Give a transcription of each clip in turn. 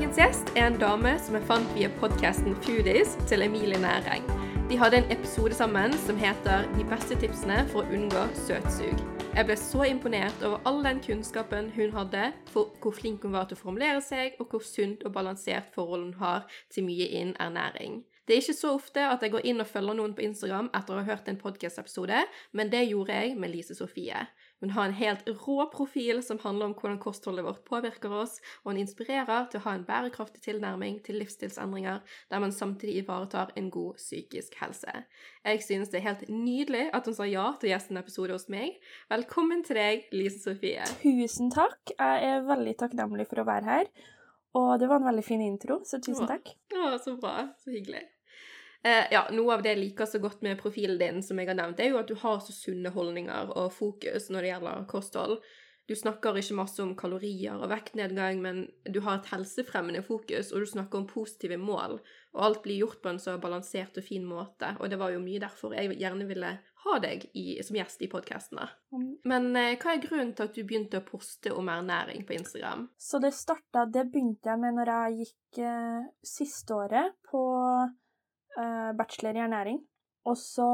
Dagens gjest er en dame som jeg fant via podkasten Foodies til Emilie Næreng. De hadde en episode sammen som heter 'De beste tipsene for å unngå søtsug'. Jeg ble så imponert over all den kunnskapen hun hadde, for hvor flink hun var til å formulere seg, og hvor sunt og balansert forhold hun har til mye innen ernæring. Det er ikke så ofte at jeg går inn og følger noen på Instagram etter å ha hørt en podkast-episode, men det gjorde jeg med Lise Sofie. Hun har en helt rå profil som handler om hvordan kostholdet vårt påvirker oss, og hun inspirerer til å ha en bærekraftig tilnærming til livsstilsendringer, der man samtidig ivaretar en god psykisk helse. Jeg synes det er helt nydelig at hun sa ja til å gjeste en episode hos meg. Velkommen til deg, Lise Sofie. Tusen takk. Jeg er veldig takknemlig for å være her. Og det var en veldig fin intro, så tusen takk. Å, så bra. Så hyggelig. Eh, ja, Noe av det jeg liker så godt med profilen din, som jeg har nevnt, er jo at du har så sunne holdninger og fokus når det gjelder kosthold. Du snakker ikke masse om kalorier og vektnedgang, men du har et helsefremmende fokus, og du snakker om positive mål, og alt blir gjort på en så balansert og fin måte, og det var jo mye derfor jeg gjerne ville ha deg i, som gjest i podkastene. Mm. Men eh, hva er grunnen til at du begynte å poste om ernæring på Instagram? Så det starta Det begynte jeg med når jeg gikk eh, siste året på bachelor i ernæring. Og så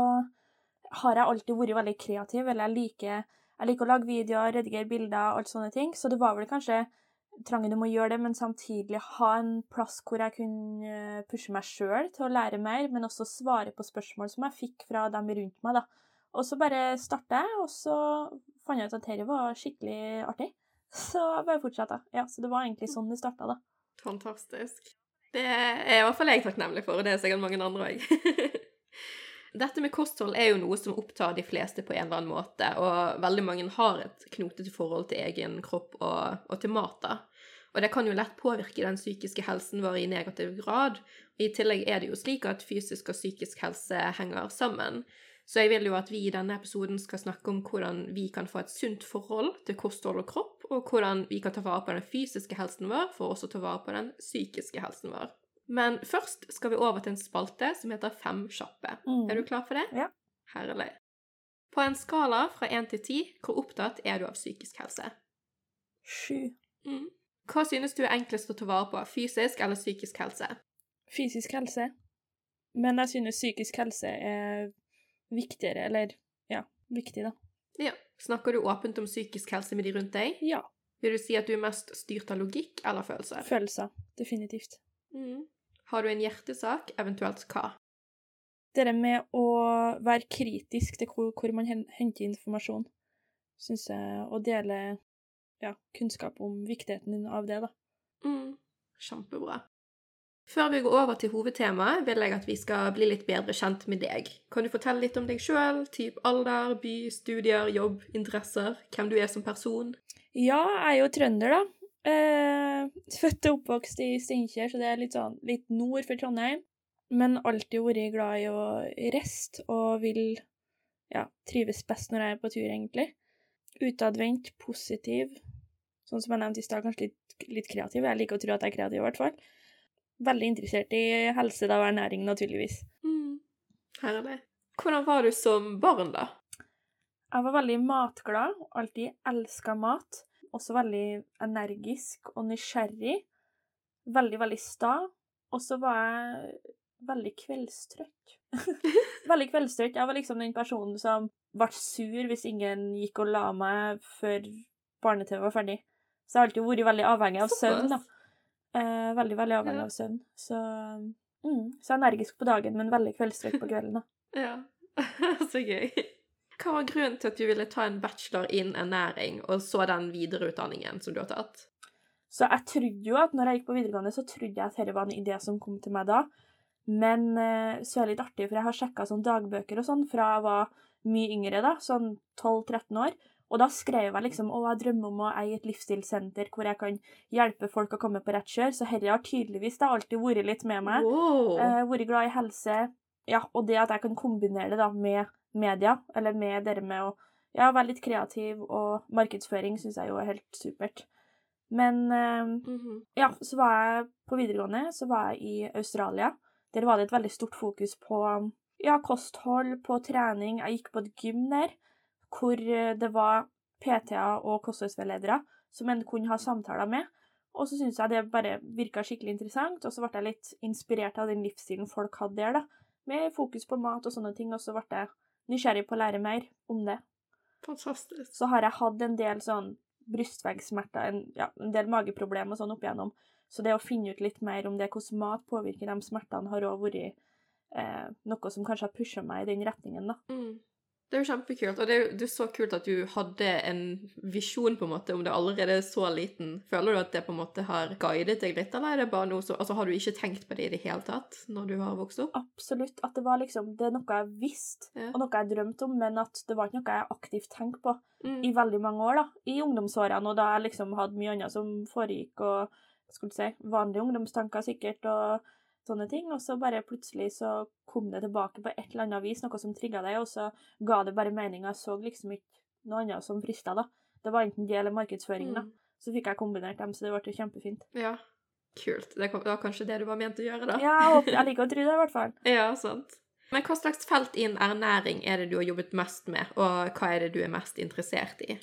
har jeg alltid vært veldig kreativ, eller jeg liker, jeg liker å lage videoer, redigere bilder, og alt sånne ting. Så det var vel kanskje trangen om å gjøre det, men samtidig ha en plass hvor jeg kunne eh, pushe meg sjøl til å lære mer, men også svare på spørsmål som jeg fikk fra dem rundt meg, da. Og så bare starta jeg, og så fant jeg ut at dette var skikkelig artig. Så bare fortsatte jeg. Ja, så det var egentlig sånn det starta, da. Fantastisk. Det er i hvert fall jeg takknemlig for, og det er sikkert mange andre òg. Dette med kosthold er jo noe som opptar de fleste på en eller annen måte, og veldig mange har et knotete forhold til egen kropp og, og til mat. da. Og det kan jo lett påvirke den psykiske helsen vår i negativ grad. Og I tillegg er det jo slik at fysisk og psykisk helse henger sammen. Så jeg vil jo at vi i denne episoden skal snakke om hvordan vi kan få et sunt forhold til kosthold og kropp, og hvordan vi kan ta vare på den fysiske helsen vår for også å ta vare på den psykiske helsen vår. Men først skal vi over til en spalte som heter Fem kjappe. Mm. Er du klar for det? Ja. Herlig. På en skala fra én til ti, hvor opptatt er du av psykisk helse? Sju. Mm. Hva synes du er enklest å ta vare på, fysisk eller psykisk helse? Fysisk helse. Men jeg synes psykisk helse er viktigere, eller ja, viktig, da. Ja. Snakker du åpent om psykisk helse med de rundt deg? Ja. Vil du si at du er mest styrt av logikk eller følelser? Følelser. Definitivt. Mm. Har du en hjertesak, eventuelt hva? Det med å være kritisk til hvor, hvor man henter informasjon, syns jeg, og dele ja, kunnskap om viktigheten av det, da. Mm. Kjempebra. Før vi går over til hovedtemaet, vil jeg at vi skal bli litt bedre kjent med deg. Kan du fortelle litt om deg sjøl? Typ alder, by, studier, jobb, interesser? Hvem du er som person? Ja, jeg er jo trønder, da. Eh, født og oppvokst i Steinkjer, så det er litt, sånn, litt nord for Trondheim. Men alltid vært glad i å reste og vil ja, trives best når jeg er på tur, egentlig. Utadvendt, positiv. Sånn som jeg nevnte i stad, kanskje litt, litt kreativ. Jeg liker å tro at jeg er kreativ, i hvert fall. Veldig interessert i helse da, og ernæring, naturligvis. Mm. Herlig. Hvordan var du som barn, da? Jeg var veldig matglad, alltid elska mat. Også veldig energisk og nysgjerrig. Veldig, veldig sta. Og så var jeg veldig kveldstrøtt. veldig kveldstrøtt. Jeg var liksom den personen som ble sur hvis ingen gikk og la meg før barne-TV var ferdig. Så jeg har alltid vært veldig avhengig av søvn, da. Eh, veldig, veldig avhengig Ja. av søvn. Så, mm, så energisk på dagen, men veldig kveldstrøtt på kvelden, da. Ja. så gøy. Hva var grunnen til at du ville ta en bachelor innen ernæring, og så den videreutdanningen som du har tatt? Så jeg trodde jo at når jeg gikk på videregående, så trodde jeg at dette var en idé som kom til meg da. Men eh, så er det litt artig, for jeg har sjekka sånn dagbøker og sånn fra jeg var mye yngre, da, sånn 12-13 år. Og da skrev jeg liksom å, jeg drømmer om å eie et livsstilssenter hvor jeg kan hjelpe folk å komme på rett kjør. Så dette har tydeligvis da alltid vært litt med meg. Wow. Eh, vært glad i helse. Ja, og det at jeg kan kombinere det da med media, eller med dere med å ja, være litt kreativ, og markedsføring syns jeg jo er helt supert. Men eh, Mhm. ja, så var jeg på videregående, så var jeg i Australia. Der var det et veldig stort fokus på ja, kosthold, på trening. Jeg gikk på et gym der, hvor eh, det var PT-er og kostholdsveiledere som en kunne ha samtaler med. Og så syntes jeg det bare virka skikkelig interessant, og så ble jeg litt inspirert av den livsstilen folk hadde der, da. Med fokus på mat og sånne ting, og så ble jeg nysgjerrig på å lære mer om det. Fantastisk. Så har jeg hatt en del sånn brystveggssmerter, en, ja, en del mageproblemer og sånn opp igjennom. Så det å finne ut litt mer om det, hvordan mat påvirker de smertene, har òg vært eh, noe som kanskje har pusha meg i den retningen, da. Mm. Det er jo kjempekult, og det er jo det er så kult at du hadde en visjon på en måte om det allerede er så liten. Føler du at det på en måte har guidet deg litt, eller er det bare noe så, altså, har du ikke tenkt på det i det hele tatt når du har vokst opp? Absolutt. At det var liksom Det er noe jeg visste, Ja. og noe jeg drømte om, men at det var ikke noe jeg aktivt tenkte på Mm. i veldig mange år, da. I ungdomsårene, og da jeg liksom hadde mye annet som foregikk, og skulle si, vanlige ungdomstanker sikkert, og sånne ting. Og så bare plutselig så kom det tilbake på et eller annet vis, noe som trigga deg, og så ga det bare mening. Jeg så liksom ikke noe annet som frista, da. Det var enten det eller markedsføring, da. Mm. Så fikk jeg kombinert dem, så det ble jo kjempefint. Ja. Kult. Det var kanskje det du var ment å gjøre, da? Ja, jeg liker å tro det, i hvert fall. Ja, sant. Men hva slags felt innen ernæring er det du har jobbet mest med, og hva er det du er mest interessert i?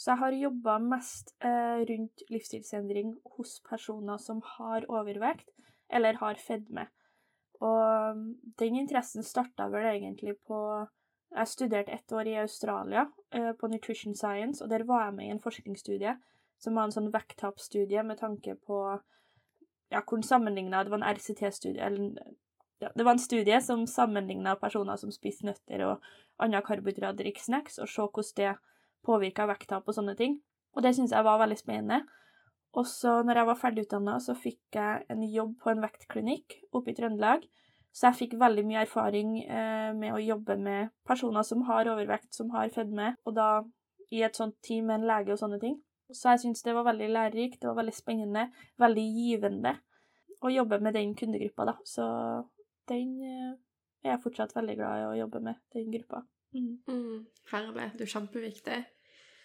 Så jeg har jobba mest eh, rundt livsstilsendring hos personer som har overvekt eller har fedme. Og mm, den interessen starta vel egentlig på Jeg studerte ett år i Australia eh, på Nutrition Science, og der var jeg med i en forskningsstudie som var en sånn vekttapsstudie med tanke på ja, hvordan sammenligna Det var en RCT-studie, eller ja, det var en studie som sammenligna personer som spiste nøtter og andre karbohydratrik snacks, og se hvordan det påvirka vekttap og sånne ting. Og det syns jeg var veldig spennende. Og så når jeg var ferdigutdanna, så fikk jeg en jobb på en vektklinikk oppe i Trøndelag. Så jeg fikk veldig mye erfaring eh, med å jobbe med personer som har overvekt, som har fedme, og da i et sånt team med en lege og sånne ting. Så jeg syns det var veldig lærerikt, det var veldig spennende, veldig givende å jobbe med den kundegruppa, da. Så den eh, er jeg fortsatt veldig glad i å jobbe med, den gruppa. Mm. Mm, herlig. Det er kjempeviktig.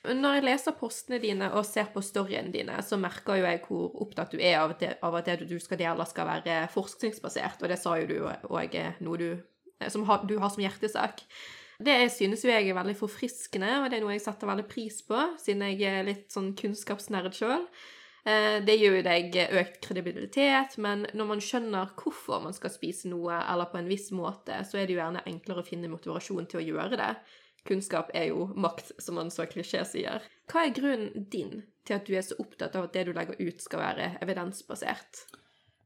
Når jeg leser postene dine og ser på storyene dine, så merker jo jeg hvor opptatt du er av at det, av at det du skal dele, skal være forskningsbasert, og det sa jo du òg noe du, som har, du har som hjertesak. Det synes jo jeg er veldig forfriskende, og det er noe jeg setter veldig pris på, siden jeg er litt sånn kunnskapsnerd sjøl. Det gir jo deg økt kredibilitet, men når man skjønner hvorfor man skal spise noe, eller på en viss måte, så er det jo gjerne enklere å finne motivasjon til å gjøre det. Kunnskap er jo makt, som man så klisjé sier. Hva er grunnen din til at du er så opptatt av at det du legger ut, skal være evidensbasert?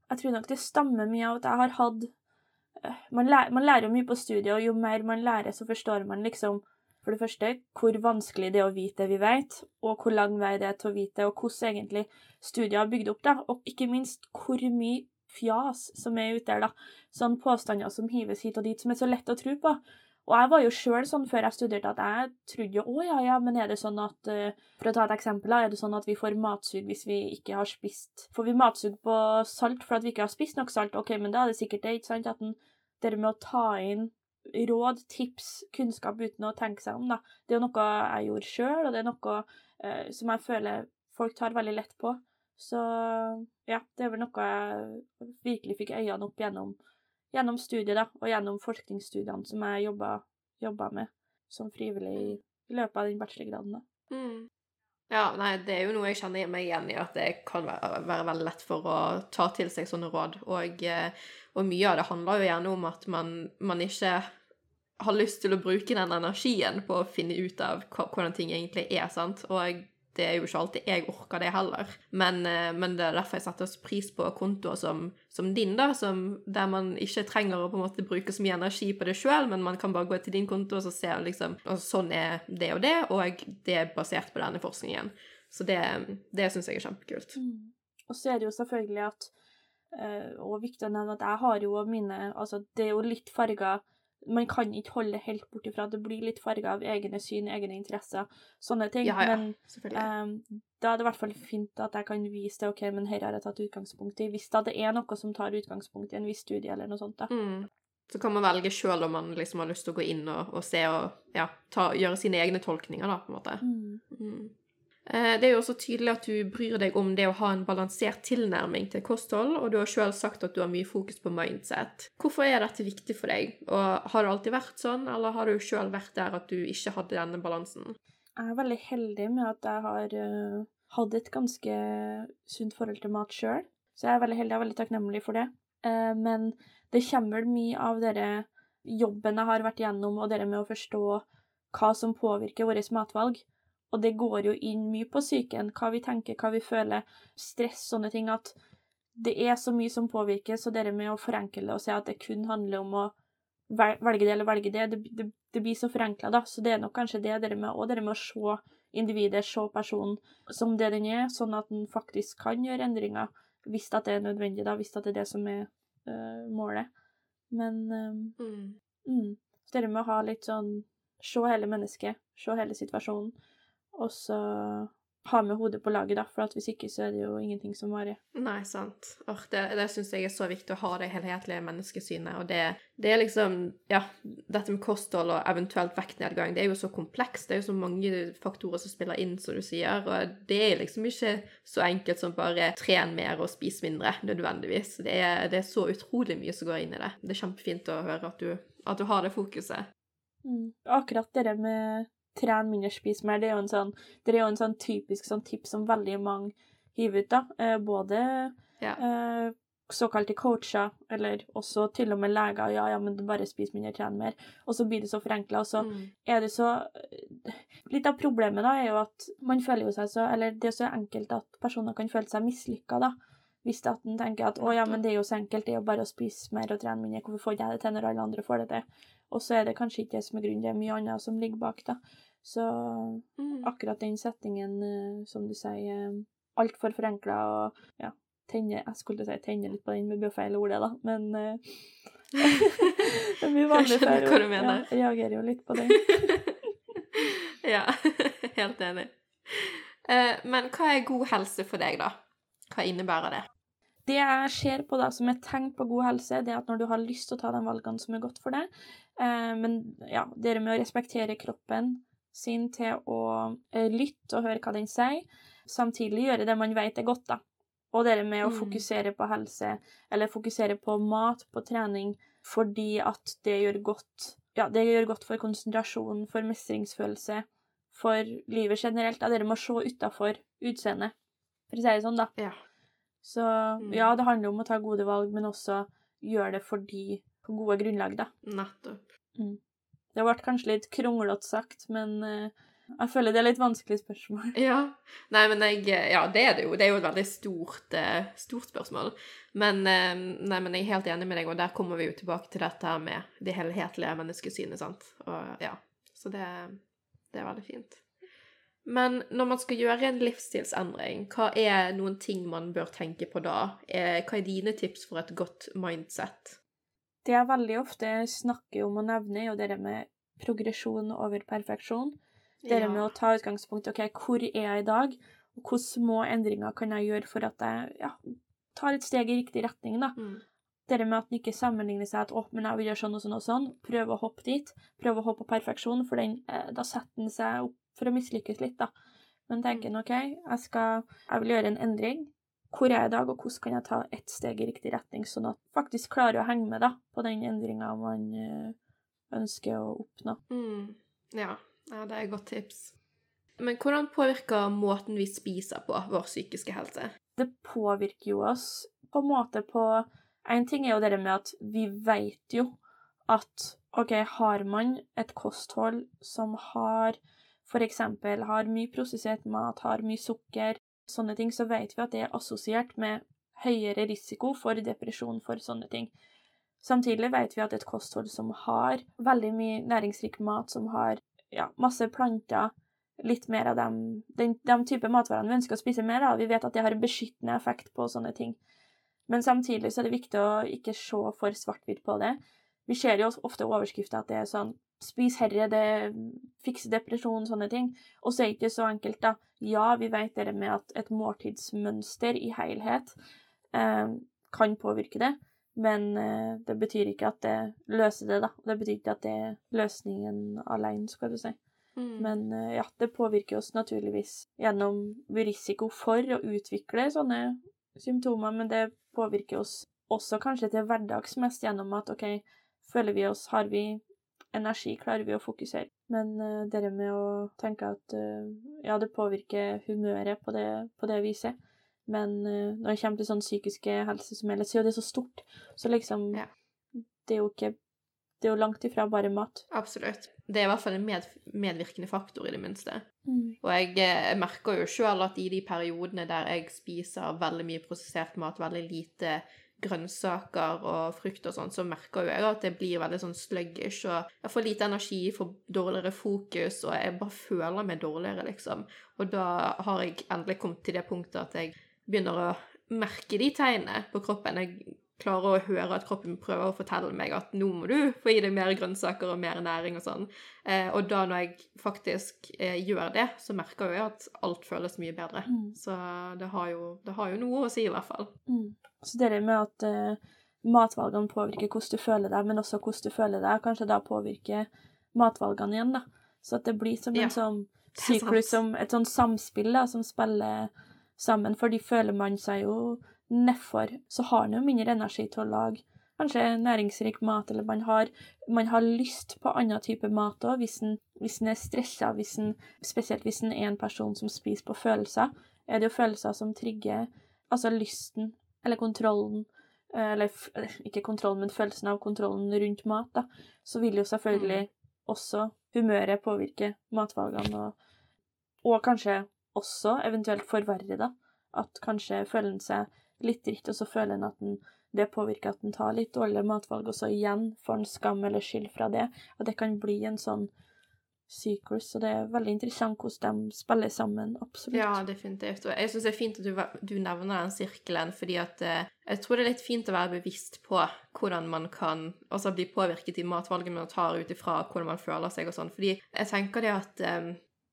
Jeg tror nok det stammer mye av at jeg har hatt eh, man, lærer, man lærer jo mye på studiet, og jo mer man lærer, så forstår man liksom for det første hvor vanskelig det er å vite det vi vet, og hvor lang vei det er til å vite, og hvordan egentlig studier har bygd opp, da, og ikke minst hvor mye fjas som er ute der, da. Sånne påstander som hives hit og dit, som er så lett å tro på. Og jeg var jo sjøl sånn før jeg studerte at jeg trodde jo å ja, ja, men er det sånn at uh, For å ta et eksempel, da, er det sånn at vi får matsug hvis vi ikke har spist Får vi matsug på salt for at vi ikke har spist nok salt? OK, men da er det sikkert det, ikke sant? At den, det med å ta inn råd, tips, kunnskap uten å tenke seg om, da. Det er jo noe jeg gjorde sjøl, og det er noe uh, som jeg føler folk tar veldig lett på. Så ja, det er vel noe jeg virkelig fikk øynene opp gjennom gjennom studiet da, og gjennom forskningsstudiene som jeg jobba, jobba med som frivillig i, i løpet av den bachelorgraden. da. Mm. Ja, nei, det er jo noe jeg kjenner meg igjen i, at det kan være, være veldig lett for å ta til seg sånne råd. Og, eh, og mye av det handler jo gjerne om at man, man, ikke har lyst til å bruke den energien på å finne ut av hvordan ting egentlig er, sant. Og det er jo ikke alltid jeg orker det heller. Men, eh, men det er derfor jeg setter pris på kontoer som, som din, da, som, der man ikke trenger å på en måte bruke så mye energi på det sjøl, men man kan bare gå til din konto og så se liksom altså, sånn er det og det, og det er basert på denne forskningen. Så det, det syns jeg er kjempekult. Mm. Og så er det jo selvfølgelig at uh, Og viktig å nevne at jeg har jo mine Altså, det er jo litt farga man kan ikke holde det helt bort ifra det blir litt farga av egne syn, egne interesser, sånne ting. Ja, ja, men um, da er det i hvert fall fint at jeg kan vise det, OK, men her har jeg tatt utgangspunkt i. Hvis da det er noe som tar utgangspunkt i en viss studie eller noe sånt, da. Mm. Så kan man velge sjøl om man liksom har lyst til å gå inn og, og se og ja, ta, gjøre sine egne tolkninger, da, på en måte. Mm. Mm. Det er jo også tydelig at du bryr deg om det å ha en balansert tilnærming til kosthold, og du har sjøl sagt at du har mye fokus på mindset. Hvorfor er dette viktig for deg, og har det alltid vært sånn, eller har du sjøl vært der at du ikke hadde denne balansen? Jeg er veldig heldig med at jeg har uh, hatt et ganske sunt forhold til mat sjøl, så jeg er veldig heldig og veldig takknemlig for det. Eh, men det kommer vel mye av denne jobben jeg har vært gjennom, og det med å forstå hva som påvirker våre matvalg. Og det går jo inn mye på psyken, hva vi tenker, hva vi føler, stress, sånne ting. At det er så mye som påvirker, så det med å forenkle det og si at det kun handler om å velge det eller velge det, det, det, det blir så forenkla, da. Så det er nok kanskje det dere med, og det med å se individet, se personen som det den er, sånn at den faktisk kan gjøre endringer hvis det er nødvendig, da, hvis det er det som er øh, målet. Men øh, mm. Mm, så det med å ha litt sånn Se hele mennesket, se hele situasjonen, og så ha med hodet på laget, da, for hvis ikke så er det jo ingenting som varer. Nei, sant. Or, det det syns jeg er så viktig å ha det helhetlige menneskesynet. Og det, det, er liksom Ja, dette med kosthold og eventuelt vektnedgang, det er jo så komplekst. Det er jo så mange faktorer som spiller inn, som du sier. Og det er liksom ikke så enkelt som bare tren mer og spis mindre, nødvendigvis. Det er, det er så utrolig mye som går inn i det. Det er kjempefint å høre at du, at du har det fokuset. Mm. Akkurat det med tren mindre, spis mer. Det er jo en sånn, det er jo en sånn typisk sånn tips som veldig mange hiver ut, da. Eh, både ja. eh, såkalte coacher, eller også til og med leger. Ja, ja, men bare spis mindre, tren mer. Og så blir det så forenkla, og så mm. er det så Litt av problemet da er jo at man føler jo seg så Eller det er så enkelt at personer kan føle seg mislykka, da. Hvis at en tenker at å ja, men det er jo så enkelt, det er jo bare å spise mer og trene mindre, hvorfor får jeg det til når alle andre får det til? Og så er det kanskje ikke det som er grunnen, det er mye annet som ligger bak, da. Så mm. akkurat den settingen, uh, som du sier, uh, altfor forenkla og ja, tenne Jeg skulle si tenne litt på den, med feil ordet, da, men uh, Det er mye vanlig hva du mener. Ja, reagerer jo litt på den. ja, helt enig. Men hva er god helse for deg, da? Hva innebærer det? Det jeg ser på da som et tegn på god helse, det er at når du har lyst til å ta de valgene som er godt for deg, eh, men ja, det med å respektere kroppen sin til å eh, lytte og høre hva den sier, samtidig gjøre det man vet er godt, da. Og det med å mm. fokusere på helse, eller fokusere på mat, på trening, fordi at det gjør godt Ja, det gjør godt for konsentrasjon, for mestringsfølelse, for livet generelt. Da dere må se utafor utseendet, for å si det sånn, da. Ja. Så mm. ja, det handler om å ta gode valg, men også gjøre det fordi på gode grunnlag, da. Nettopp. Mm. Det ble kanskje litt kronglete sagt, men uh, jeg føler det er litt vanskelig spørsmål. Ja. Nei, men jeg Ja, det er det jo. Det er jo et veldig stort, uh, stort spørsmål. Men, nei, men jeg er helt enig med deg, og der kommer vi jo tilbake til dette med det helhetlige menneskesynet, sant. Og ja. Så det, det er veldig fint. Men når man skal gjøre en livsstilsendring, hva er noen ting man bør tenke på da? Eh, hva er dine tips for et godt mindset? Det jeg veldig ofte snakker om og nevner, er jo det med progresjon over perfeksjon. Det ja. med å ta utgangspunkt OK, hvor er jeg i dag, og hvor små endringer kan jeg gjøre for at jeg ja, tar et steg i riktig retning, da. Mm. Det med at en ikke sammenligner seg at 'å, men jeg vil gjøre sånn og sånn og sånn', prøve å hoppe dit. Prøve å hoppe på perfeksjon, for den, eh, da setter en seg opp for å mislykkes litt, da. Men tenker en OK, jeg, skal, jeg vil gjøre en endring. Hvor er jeg i dag, og hvordan kan jeg ta ett steg i riktig retning, sånn at jeg faktisk klarer å henge med da, på den endringa man eh, ønsker å oppnå. Mm. Ja. ja, det er et godt tips. Men hvordan påvirker måten vi spiser på, vår psykiske helse? Det påvirker jo oss på en måte på En ting er jo det med at vi vet jo at OK, har man et kosthold som har f.eks. har mye prosessert mat, har mye sukker, sånne ting, så vet vi at det er assosiert med høyere risiko for depresjon for sånne ting. Samtidig vet vi at et kosthold som har veldig mye næringsrik mat, som har ja, masse planter, litt mer av dem, den, de type matvarene vi ønsker å spise mer av, vi vet at det har en beskyttende effekt på sånne ting. Men samtidig så er det viktig å ikke se for svart-hvitt på det. Vi ser jo ofte overskrifter at det er sånn Spis herre, det fikser depresjon, sånne ting. Og så er det ikke så enkelt, da. Ja, vi vet det med at et måltidsmønster i helhet eh, kan påvirke det, men eh, det betyr ikke at det løser det, da. Det betyr ikke at det er løsningen alene, skal du si. Mm. Men eh, ja, det påvirker oss naturligvis gjennom risiko for å utvikle sånne symptomer, men det påvirker oss også kanskje til hverdags mest gjennom at OK, føler vi oss Har vi energi klarer vi å fokusere. Men uh, det med å tenke at uh, ja, det påvirker humøret på det, på det viset. Men uh, når det kommer til sånn psykiske helse som så er det så stort. Så liksom Ja. Det er jo ikke Det er jo langt ifra bare mat. Absolutt. Det er i hvert fall en med, medvirkende faktor, i det minste. Mm. Og jeg, jeg, merker jo sjøl at i de periodene der jeg spiser veldig mye prosessert mat, veldig lite grønnsaker og frukt og sånn, så merker jo jeg at jeg blir veldig sånn sluggish, og jeg får lite energi, får dårligere fokus, og jeg bare føler meg dårligere, liksom. Og da har jeg endelig kommet til det punktet at jeg begynner å merke de tegnene på kroppen. Jeg klarer å høre at kroppen prøver å fortelle meg at nå må du få i deg mer grønnsaker og mer næring og sånn. Eh, og da når jeg faktisk eh, gjør det, så merker jeg at alt føles mye bedre. Mm. Så det har, jo, det har jo noe å si, i hvert fall. Mm. Så det der med at eh, matvalgene påvirker hvordan du føler deg, men også hvordan du føler deg, kanskje da påvirker matvalgene igjen, da. Så at det blir som Ja, en sånn er syklus, som et sånn samspill da, som spiller sammen, for de føler man seg jo nedfor, så har man jo mindre energi til å lage. Kanskje næringsrik mat, eller man har, man har lyst på annen type mat òg, hvis en er stressa, hvis en, spesielt hvis en er en person som spiser på følelser, er det jo følelser som trigger altså lysten, eller kontrollen, eh, eller eh, ikke kontrollen, men følelsen av kontrollen rundt mat, da, så vil jo selvfølgelig også humøret påvirke matvalgene, og, og kanskje også eventuelt forverre, da. At kanskje føler en seg litt dritt, og så føler en at den, det påvirker at en tar litt dårligere matvalg, og så igjen får en skam eller skyld fra det. Og det kan bli en sånn syklus, og det er veldig interessant hvordan de spiller sammen, absolutt. Ja, definitivt. Og jeg syns det er fint at du, du nevner den sirkelen, fordi at eh, jeg tror det er litt fint å være bevisst på hvordan man kan også bli påvirket i matvalgene man tar ut ifra hvordan man føler seg og sånn. Fordi jeg tenker det at eh,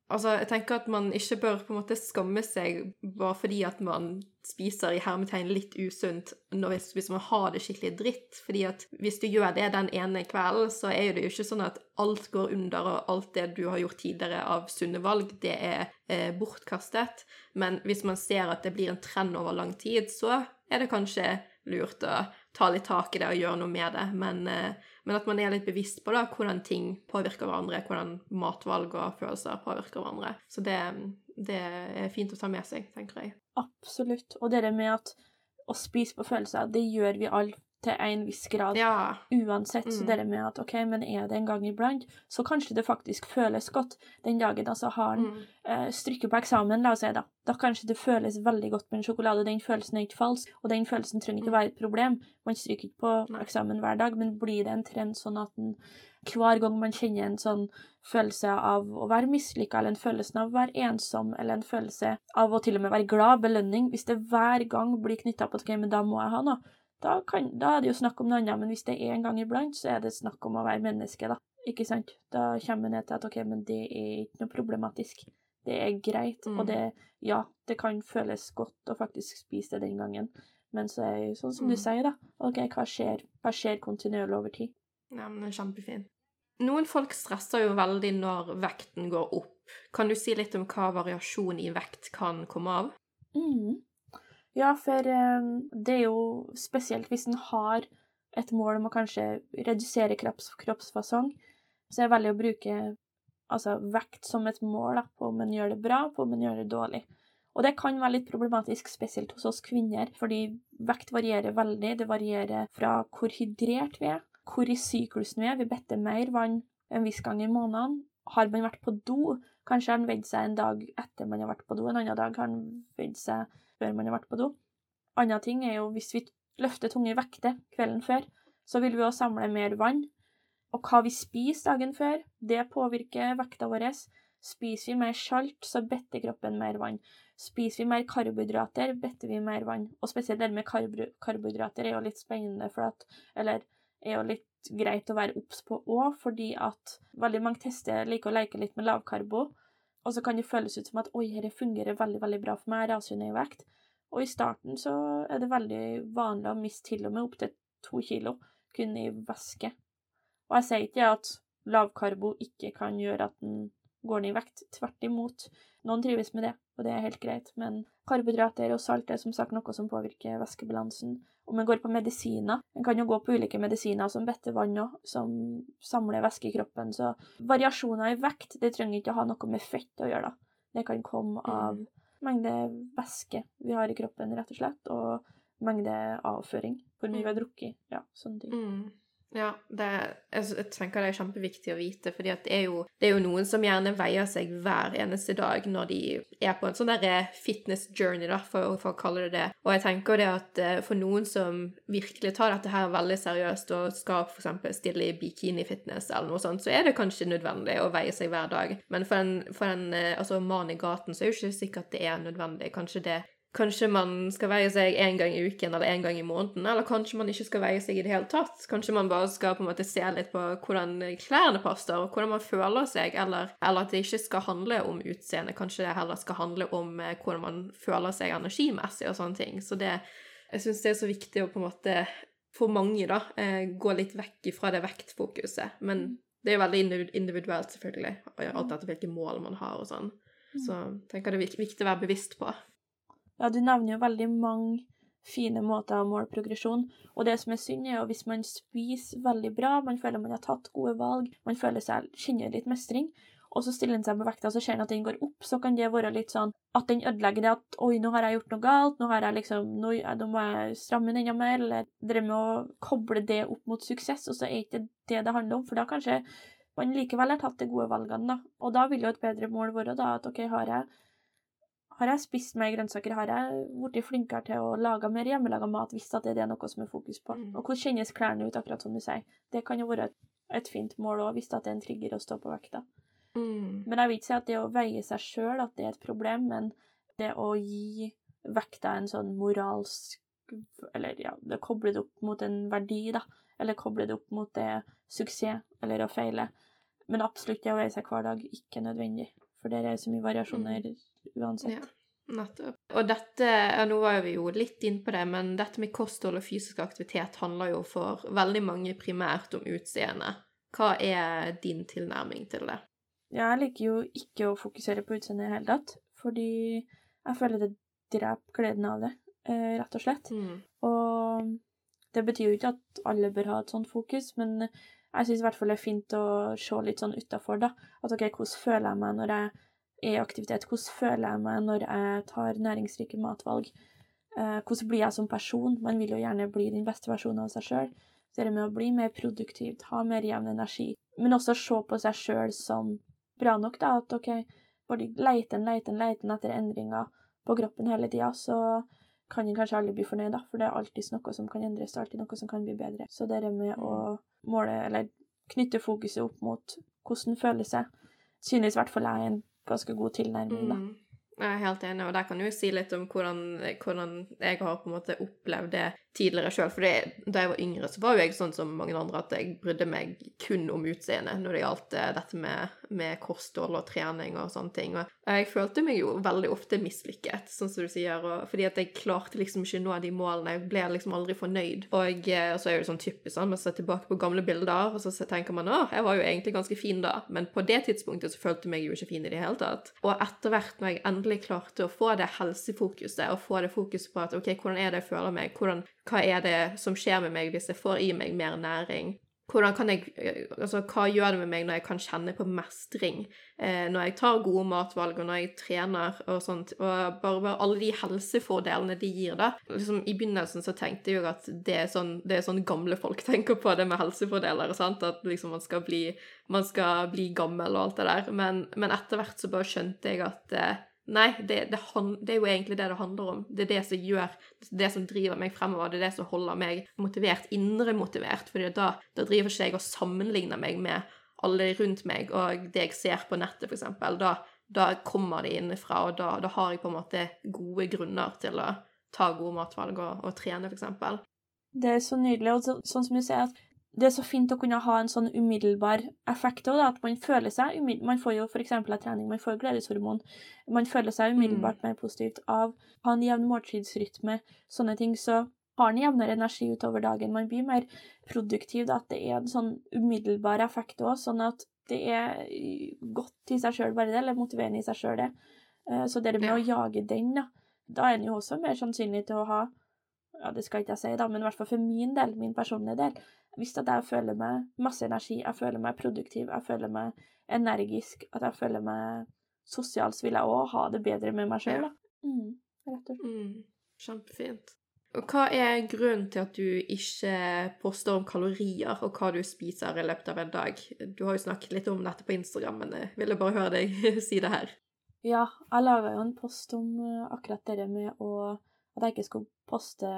Altså, jeg tenker at man ikke bør på en måte skamme seg bare fordi at man spiser i hermetegn litt usunt hvis, hvis man har det skikkelig dritt. Fordi at hvis du gjør det den ene kvelden, så er det jo ikke sånn at alt går under, og alt det du har gjort tidligere av sunne valg, det er eh, bortkastet. Men hvis man ser at det blir en trend over lang tid, så er det kanskje lurt å ta litt tak i det og gjøre noe med det. Men, eh, men at man er litt bevisst på da, hvordan ting påvirker hverandre, hvordan matvalg og følelser påvirker hverandre. Så det, det er fint å ta med seg, tenker jeg. Absolutt. Og det med at å spise på følelser, det gjør vi alle til en viss grad. Ja. Uansett. Så Mm. det med at OK, men er det en gang iblant, så kanskje det faktisk føles godt. Den dagen altså har en Mm. Uh, stryker på eksamen, la oss si da, da kanskje det føles veldig godt med en sjokolade, den følelsen er ikke falsk, og den følelsen trenger ikke Mm. være et problem. Man stryker ikke på Nei. eksamen hver dag, men blir det en trend sånn at en, hver gang man kjenner en sånn følelse av å være mislykka, eller en følelse av å være ensom, eller en følelse av å til og med være glad, belønning, hvis det hver gang blir knytta på at OK, men da må jeg ha noe, da, kan, da er det jo snakk om noe annet, men hvis det er en gang iblant, så er det snakk om å være menneske, da. Ikke sant? Da kommer vi ned til at OK, men det er ikke noe problematisk. Det er greit, Mm. og det Ja, det kan føles godt å faktisk spise det den gangen, men så er det sånn som du Mm. sier, da. OK, hva skjer? Hva skjer kontinuerlig over tid? Ja, men det er kjempefint. Noen folk stresser jo veldig når vekten går opp. Kan du si litt om hva variasjon i vekt kan komme av? Mm. Ja, for eh, det er jo spesielt hvis en har et mål om å kanskje redusere kropps, kroppsfasong, så er det veldig å bruke altså, vekt som et mål da, på om en gjør det bra, på om en gjør det dårlig. Og det kan være litt problematisk, spesielt hos oss kvinner, fordi vekt varierer veldig. Det varierer fra hvor hydrert vi er, hvor i syklusen vi er. Vi better mer vann en viss gang i måneden. Har man vært på do, kanskje har han veid seg en dag etter man har vært på do, en annen dag har han veid seg før man har vært på do. Annen ting er jo hvis vi løfter tunge vekter kvelden før, så vil vi også samle mer vann. Og hva vi spiser dagen før, det påvirker vekta vår. Spiser vi mer salt, så better kroppen mer vann. Spiser vi mer karbohydrater, better vi mer vann. Og spesielt det med karbo karbohydrater er jo litt spennende, for at Eller er jo litt greit å være obs på òg, fordi at veldig mange tester liker å leke litt med lavkarbo. Og så kan det føles ut som at oi, dette fungerer veldig veldig bra for meg, jeg raser ned i vekt. Og i starten så er det veldig vanlig å miste til og med opptil to kilo kun i væske. Og jeg sier ikke at lavkarbo ikke kan gjøre at den går ned i vekt. Tvert imot. Noen trives med det, og det er helt greit. Men karbohydrater og salt er som sagt noe som påvirker væskebalansen. Om en går på medisiner. En kan jo gå på ulike medisiner som bettevann òg, som samler væske i kroppen. Så variasjoner i vekt det trenger ikke å ha noe med fett å gjøre. da. Det kan komme av mengde væske vi har i kroppen, rett og slett, og mengde avføring. Hvor mye vi har drukket. Ja, sånne ting. Mm. Ja, det, jeg, tenker det er kjempeviktig å vite, fordi det er, jo, det er jo noen som gjerne veier seg hver eneste dag når de er på en sånn der fitness journey, da, for, for å kalle det det. Og jeg tenker det at eh, for noen som virkelig tar dette her veldig seriøst og skal f.eks. stille i bikini-fitness eller noe sånt, så er det kanskje nødvendig å veie seg hver dag. Men for en, for en eh, altså mann i gaten så er det jo ikke sikkert det er nødvendig. Kanskje det Kanskje man skal veie seg én gang i uken eller én gang i måneden, eller kanskje man ikke skal veie seg i det hele tatt. Kanskje man bare skal på en måte se litt på hvordan klærne passer, og hvordan man føler seg, eller, eller at det ikke skal handle om utseende. Kanskje det heller skal handle om eh, hvordan man føler seg energimessig og sånne ting. Så det Jeg syns det er så viktig å på en måte, for mange, da, eh, gå litt vekk fra det vektfokuset. Men det er jo veldig individuelt, selvfølgelig, alt etter hvilke mål man har og sånn. Så jeg tenker det er viktig å være bevisst på. Ja, du nevner jo veldig mange fine måter å måle progresjon, og det som er synd, er jo hvis man spiser veldig bra, man føler man har tatt gode valg, man føler seg kjenner litt mestring, og så stiller den seg på vekta, så ser den at den går opp, så kan det være litt sånn at den ødelegger det at oi, nå har jeg gjort noe galt, nå har jeg liksom, nå, nå må jeg stramme den enda mer, eller det med å koble det opp mot suksess, og så er ikke det det handler om, for da kanskje man likevel har tatt de gode valgene, da. Og da vil jo et bedre mål være da at OK, har jeg har jeg spist mer grønnsaker? Har jeg blitt flinkere til å lage mer hjemmelaga mat hvis det er noe som er fokus på? Mm. Og hvordan kjennes klærne ut, akkurat som du sier? Det kan jo være et, et fint mål òg, hvis det er en trigger å stå på vekta. Mm. Men jeg vil ikke si at det å veie seg sjøl at det er et problem, men det å gi vekta en sånn moralsk Eller ja, det koble det opp mot en verdi, da. Eller koble det opp mot det suksess eller å feile. Men absolutt det å veie seg hver dag, ikke nødvendig. For der er så mye variasjoner uansett. Ja, nettopp. Og dette, ja, nå var vi jo litt inn på det, men dette med kosthold og fysisk aktivitet handler jo for veldig mange primært om utseende. Hva er din tilnærming til det? Jeg liker jo ikke å fokusere på utseendet i det hele tatt, fordi jeg føler det dreper gleden av det, eh, rett og slett. Mm. Og det betyr jo ikke at alle bør ha et sånt fokus, men jeg syns i hvert fall det er fint å se litt sånn utafor, da. At OK, hvordan føler jeg meg når jeg er i aktivitet? Hvordan føler jeg meg når jeg tar næringsrike matvalg? Eh, hvordan blir jeg som person? Man vil jo gjerne bli den beste versjonen av seg sjøl. Det med å bli mer produktiv, ha mer jevn energi, men også se på seg sjøl som bra nok, da. At OK, bare leiten, leiten, leiter en, leiter en etter endringer på kroppen hele tida, så kan en kanskje aldri bli fornøyd, da, for det er alltid noe som kan endres, det er alltid noe som kan bli bedre. Så det med å måle, eller knytte fokuset opp mot hvordan føles seg, synes i hvert fall jeg er en ganske god tilnærming, da. Mm. Jeg er helt enig, og der kan jo si litt om hvordan, hvordan jeg har på en måte opplevd det tidligere sjøl. For da jeg var yngre, så var jo jeg sånn som mange andre at jeg brydde meg kun om utseendet når det gjaldt eh, dette med, med kosthold og trening og sånne ting. Og jeg følte meg jo veldig ofte mislykket, sånn som du sier, fordi at jeg klarte liksom ikke nå de målene. Jeg ble liksom aldri fornøyd. Og, eh, og så er det sånn typisk sånn, man ser tilbake på gamle bilder, og så tenker man å, jeg var jo egentlig ganske fin da, men på det tidspunktet så følte jeg meg jo ikke fin i det hele tatt. Og etter hvert, når jeg endelig klarte å få det helsefokuset, og få det fokuset på at OK, hvordan er det jeg føler meg, hvordan hva er det som skjer med meg hvis jeg får i meg mer næring? Kan jeg, altså, hva gjør det med meg når jeg kan kjenne på mestring? Eh, når jeg tar gode matvalg, og når jeg trener og sånt. Og bare, bare alle de helsefordelene de gir, da. Liksom, I begynnelsen så tenkte jeg jo at det er, sånn, det er sånn gamle folk tenker på, det med helsefordeler. Sant? At liksom man skal, bli, man skal bli gammel og alt det der. Men, men etter hvert så bare skjønte jeg at eh, Nei, det, det, det, er jo egentlig det det handler om. Det er det som gjør Det som driver meg fremover. Det er det som holder meg motivert, indre motivert. For da, da driver ikke jeg og sammenligner meg med alle rundt meg og det jeg ser på nettet, f.eks. Da, da kommer det innenfra, og da, da, har jeg på en måte gode grunner til å ta gode matvalg og, og trene, f.eks. Det er så nydelig. Og så, sånn som du sier, at det er så fint å kunne ha en sånn umiddelbar effekt òg, at man føler seg Man får jo f.eks. av trening, man får gledeshormon. Man føler seg umiddelbart mer positivt av å ha en jevn måltidsrytme, sånne ting. Så har en jevnere energi utover dagen. Man blir mer produktiv. Da, at det er en sånn umiddelbar effekt òg, sånn at det er godt i seg sjøl, bare det, eller motiverende i seg sjøl, det. Så det med å jage den, da, da er en jo også mer sannsynlig til å ha ja, det skal ikke jeg si, da, men i hvert fall for min del, min personlige del, hvis at jeg føler meg masse energi, jeg føler meg produktiv, jeg føler meg energisk, at jeg føler meg sosial, så vil jeg òg ha det bedre med meg sjøl, da. Mm, rett og slett. Mm, kjempefint. Og hva er grunnen til at du ikke poster om kalorier og hva du spiser i løpet av en dag? Du har jo snakket litt om dette på Instagram, men jeg ville bare høre deg si det her. Ja, jeg laga jo en post om eh, akkurat det med å At jeg ikke skulle poste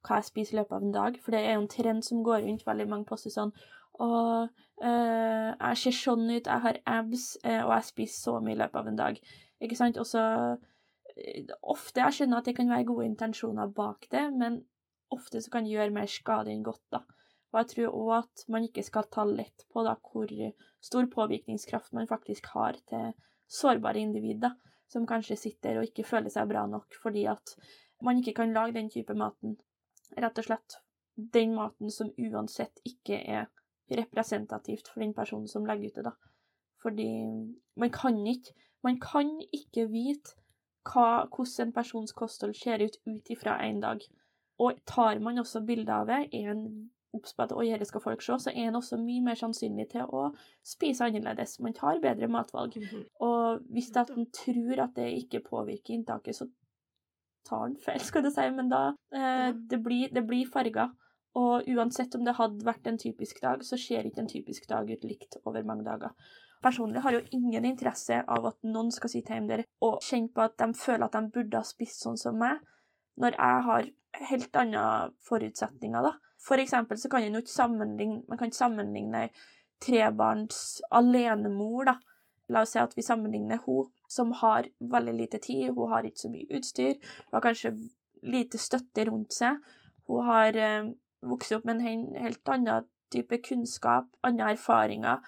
hva jeg spiser i løpet av en dag, for det er jo en trend som går rundt. Veldig mange poster sånn og eh, jeg ser sånn ut, jeg har abs, eh, og jeg spiser så mye i løpet av en dag. Ikke sant? Og så eh, Ofte jeg skjønner at det kan være gode intensjoner bak det, men ofte så kan det gjøre mer skade enn godt, da. Og jeg tror òg at man ikke skal ta lett på da hvor stor påvirkningskraft man faktisk har til sårbare individ, da, som kanskje sitter og ikke føler seg bra nok fordi at man ikke kan lage den type maten. Rett og slett den maten som uansett ikke er representativt for den personen som legger ut det, da. Fordi man kan ikke Man kan ikke vite hva, hvordan en persons kosthold ser ut ut ifra en dag. Og tar man også bilde av det, er en obs på at «Oi, dette skal folk se, så er en også mye mer sannsynlig til å spise annerledes. Man tar bedre matvalg. Og hvis en tror at det ikke påvirker inntaket, så tar den feil, skal du si. Men da eh, det blir det blir farger. Og uansett om det hadde vært en typisk dag, så ser ikke en typisk dag ut likt over mange dager. Personlig har jo ingen interesse av at noen skal sitte hjemme der og kjenne på at de føler at de burde ha spist sånn som meg, når jeg har helt andre forutsetninger, da. For eksempel så kan jo ikke sammenligne Man kan ikke sammenligne trebarns alenemor, da. La oss si at vi sammenligner hun som har veldig lite tid, hun har ikke så mye utstyr, hun har kanskje lite støtte rundt seg. Hun har eh, vokst opp med en helt annen type kunnskap, andre erfaringer,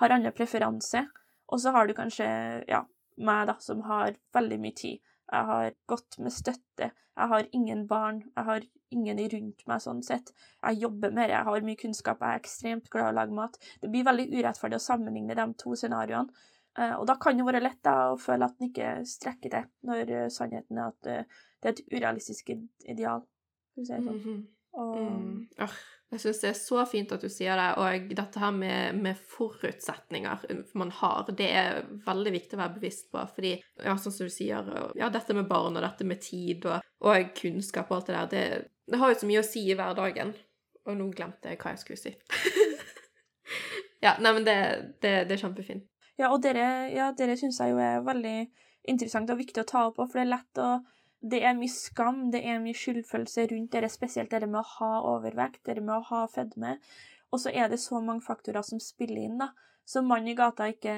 har andre preferanse. Og så har du kanskje, ja, meg, da, som har veldig mye tid. Jeg har godt med støtte. Jeg har ingen barn. Jeg har ingen rundt meg sånn sett. Jeg jobber mer, jeg har mye kunnskap, jeg er ekstremt glad i å lage mat. Det blir veldig urettferdig å sammenligne de to scenarioene. Eh, Og da kan det være lett da, å føle at en ikke strekker til, når eh, sannheten er at eh, det er et urealistisk ideal. For å si det sånn. Mhm. Og, Mm. oh, jeg syns det er så fint at du sier det. Og dette her med, med forutsetninger man har, det er veldig viktig å være bevisst på. Fordi, ja, sånn som du sier, ja, dette med barn og dette med tid og, og kunnskap og alt det der, det, det har jo så mye å si i hverdagen. Og nå glemte jeg hva jeg skulle si. ja, nei, men det, det, det er kjempefint. Ja, og dere, ja, dere syns jeg jo er veldig interessant og viktig å ta opp, for det er lett å Det er mye skam, det er mye skyldfølelse rundt dere, spesielt det med å ha overvekt, det med å ha fedme. Og så er det så mange faktorer som spiller inn, da, som mannen i gata ikke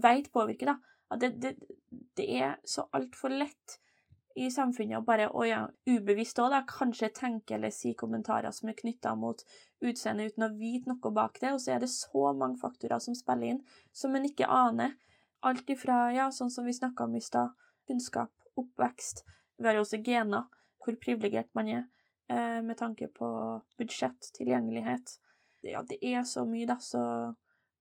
veit påvirker, da. Det, det, det er så altfor lett i samfunnet og bare, og ja, ubevisst òg, kanskje tenke eller si kommentarer som er knytta mot utseendet uten å vite noe bak det, og så er det så mange faktorer som spiller inn, som en ikke aner. Alt ifra, ja, sånn som vi snakka om i stad, kunnskap, oppvekst. Vi har jo også gener, hvor privilegert man er, eh, med tanke på budsjett, tilgjengelighet. Ja, det er så mye, da, så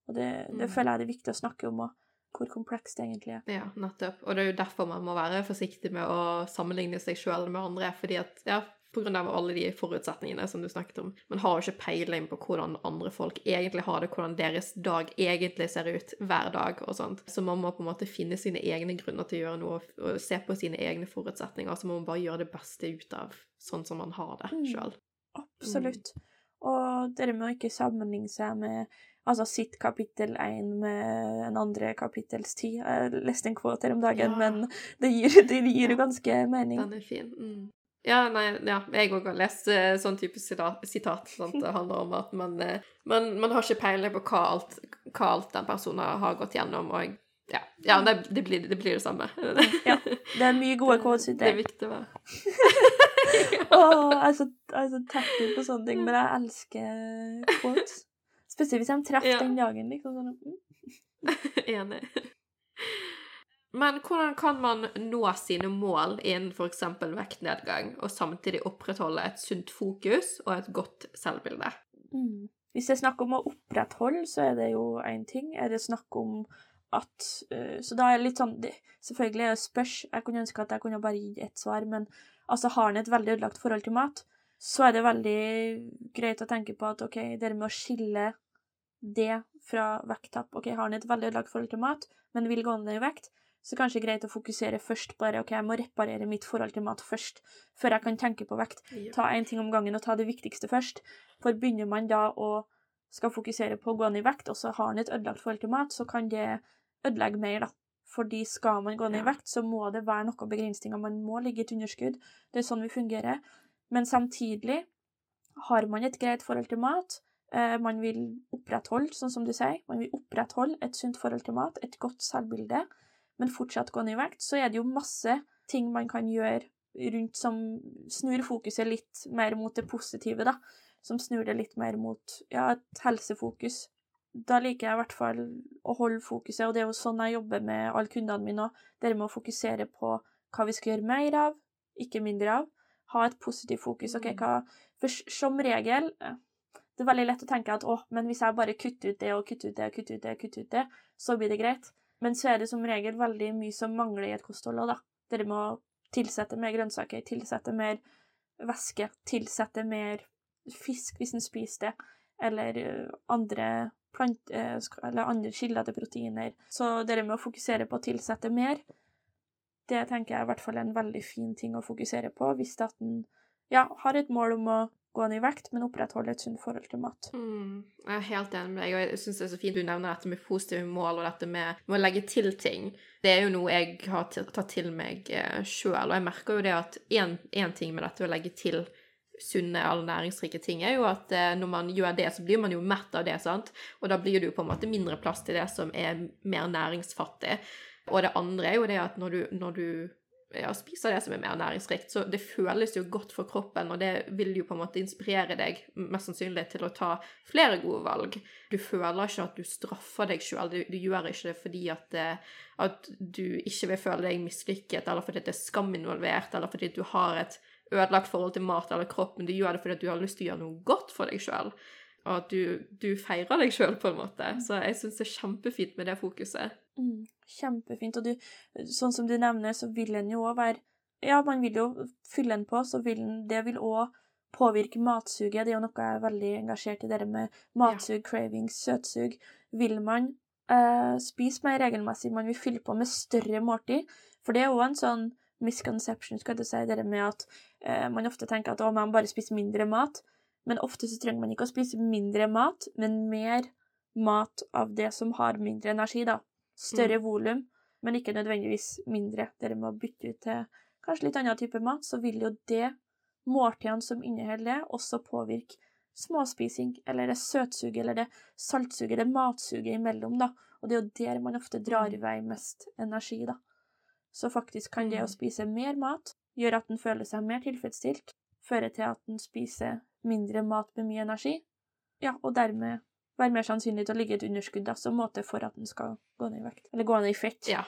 Og det, det Mm. føler jeg det er viktig å snakke om òg, hvor komplekst det egentlig er. Ja, nettopp. Og det er jo derfor man må være forsiktig med å sammenligne seg sjøl med andre, fordi at, ja, av alle de forutsetningene som du snakket om. Man har jo ikke peiling på hvordan andre folk egentlig har det, hvordan deres dag egentlig ser ut hver dag og sånt. Så man må på en måte finne sine egne grunner til å gjøre noe, og se på sine egne forutsetninger, så må man bare gjøre det beste ut av sånn som man har det Mm. Absolutt. Absolutt. Og det med å ikke sammenligne seg med altså sitt kapittel 1 med en andre kapittels tid Jeg leste en quote her om dagen, Ja. men det gir, det gir jo ganske mening. Den er fin. Mm. Ja, nei, ja, jeg òg har lest eh, sånn type sitat. sitat? Det handler om at man, eh, man, man har ikke peiling på hva alt, hva alt den personen har gått gjennom, og ja, ja det, det, blir, det blir det samme. Ja, Det er mye gode quotes ute. Det er viktig å være Åh, jeg er så, er på sånne ting, men jeg elsker quotes. Spesielt hvis de treffer Ja. den dagen. liksom sånn, mm. Enig. Men hvordan kan man nå sine mål innen f.eks. vektnedgang, og samtidig opprettholde et sunt fokus og et godt selvbilde? Mm. Hvis det er snakk om å opprettholde, så er det jo én ting. Er det snakk om at uh, Så da er det litt sånn det, Selvfølgelig er det spørs. Jeg kunne ønske at jeg kunne bare gitt ett svar, men altså, har han et veldig ødelagt forhold til mat, så er det veldig greit å tenke på at OK, det med å skille det fra vekttap OK, har han et veldig ødelagt forhold til mat, men vil gå ned i vekt, så kanskje greit å fokusere først bare OK, jeg må reparere mitt forhold til mat først, før jeg kan tenke på vekt. Ta én ting om gangen og ta det viktigste først. For begynner man da å skal fokusere på å gå ned i vekt, og så har han et ødelagt forhold til mat, så kan det ødelegge mer, da. Fordi skal man gå ned i vekt, så må det være noen begrensninger. Man må ligge i et underskudd. Det er sånn vi fungerer. Men samtidig har man et greit forhold til mat. Eh, man vil opprettholde, sånn som du sier, man vil opprettholde et sunt forhold til mat, et godt selvbilde men fortsatt gå ned i vekt, så er det jo masse ting man kan gjøre rundt som snur fokuset litt mer mot det positive, da. Som snur det litt mer mot ja, et helsefokus. Da liker jeg i hvert fall å holde fokuset, og det er jo sånn jeg jobber med alle kundene mine òg. med å fokusere på hva vi skal gjøre mer av, ikke mindre av. Ha et positivt fokus. Okay, hva, For som regel eh, det er veldig lett å tenke at å, men hvis jeg bare kutter ut det og kutter ut det og kutter ut det, kutter ut det, så blir det greit. Men så er det som regel veldig mye som mangler i et kosthold òg, da. Dere må tilsette mer grønnsaker, tilsette mer væske, tilsette mer fisk hvis en spiser det, eller eh, andre, plant, eh, eller andre kilder til proteiner. Så dere må fokusere på å tilsette mer. Det tenker jeg er i hvert fall en veldig fin ting å fokusere på hvis at en ja, har et mål om å gå ned i vekt, men opprettholde et sunt forhold til mat. Mm, jeg er helt enig med deg, og jeg syns det er så fint du nevner dette med positive mål og dette med, med å legge til ting. Det er jo noe jeg har tatt til meg eh, sjøl, og jeg merker jo det at én ting med dette å legge til sunne alle næringsrike ting, er jo at eh, når man gjør det, så blir man jo mett av det, sant? Og da blir det jo på en måte mindre plass til det som er mer næringsfattig. Og det andre er jo det at når du, når du ja, spiser det som er mer næringsrikt. Så det føles jo godt for kroppen, og det vil jo på en måte inspirere deg mest sannsynlig til å ta flere gode valg. Du føler ikke at du straffer deg sjøl, du, du, gjør ikke det fordi at, eh, at, du ikke vil føle deg mislykket, eller fordi det er skam involvert, eller fordi du har et ødelagt forhold til mat eller kropp, men du gjør det fordi du har lyst til å gjøre noe godt for deg sjøl. Og at du, du feirer deg sjøl, på en måte. Så jeg syns det er kjempefint med det fokuset. Mm, kjempefint. Og du, sånn som du nevner, så vil en jo òg være Ja, man vil jo fylle en på, så vil en Det vil òg påvirke matsuget. Det er jo noe jeg er veldig engasjert i, det med matsug, ja. cravings, søtsug. Vil man eh, spise mer regelmessig, man vil fylle på med større måltid, for det er òg en sånn misconception, skal du si, det med at eh, man ofte tenker at å, man bare spiser mindre mat. Men ofte så trenger man ikke å spise mindre mat, men mer mat av det som har mindre energi, da større mm. volum, men ikke nødvendigvis mindre. Dere må bytte ut til kanskje litt annen type mat, så vil jo det, måltidene som inneholder det, også påvirke småspising, eller det søtsuget, eller det saltsuget, det matsuget imellom, da. Og det er jo der man ofte drar i mm. vei mest energi, da. Så faktisk kan det å mm. spise mer mat gjøre at en føler seg mer tilfredsstilt, føre til at en spiser mindre mat med mye energi, ja, og dermed være mer sannsynlig til å ligge i et underskudd da, som måte for at den skal gå ned i vekt. Eller gå ned i fett. Ja,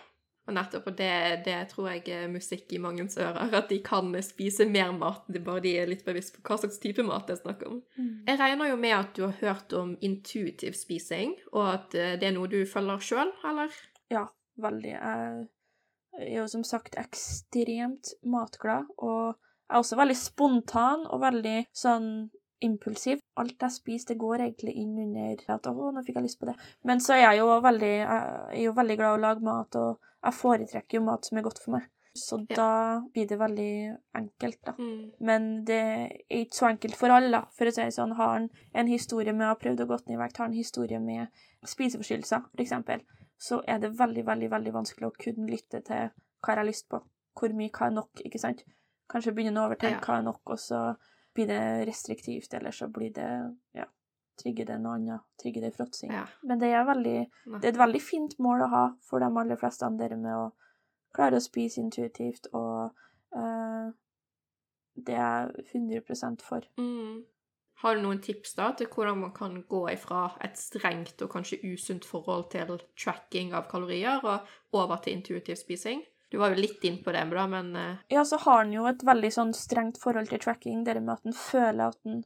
og nettopp, og det, det tror jeg er musikk i mangens ører, at de kan spise mer mat, det bare de er litt bevisst på hva slags type mat det er snakk om. Mm. Jeg regner jo med at du har hørt om intuitiv spising, og at eh, det er noe du følger sjøl, eller? Ja, veldig. Jeg er jo som sagt ekstremt matglad, og jeg er også veldig spontan og veldig sånn impulsiv. Alt jeg spiser, det går egentlig inn under at 'å, nå fikk jeg lyst på det'. Men så er jeg jo veldig, jeg er jo veldig glad i å lage mat, og jeg foretrekker jo mat som er godt for meg. Så ja. da blir det veldig enkelt, da. Mm. Men det er ikke så enkelt for alle, da. For å si det sånn, har han en historie med å ha prøvd å gå ned i vekt, har en historie med spiseforstyrrelser, f.eks., så er det veldig, veldig, veldig vanskelig å kunne lytte til hva jeg har lyst på. Hvor mye, hva er nok, ikke sant? Kanskje begynner å overtenke ja. hva er nok, og så blir det restriktivt, eller så blir det ja, trigger det noe annet. Trigger det fråtsing. Ja. Men det er, veldig, det er et veldig fint mål å ha for de aller fleste andre med å klare å spise intuitivt, og uh, det er jeg 100 for. Mm. Har du noen tips da til hvordan man kan gå ifra et strengt og kanskje usunt forhold til tracking av kalorier og over til intuitiv spising? Du var jo litt inn på det, bra, men uh... Ja, så har han jo et veldig sånn strengt forhold til tracking, det med at han føler at han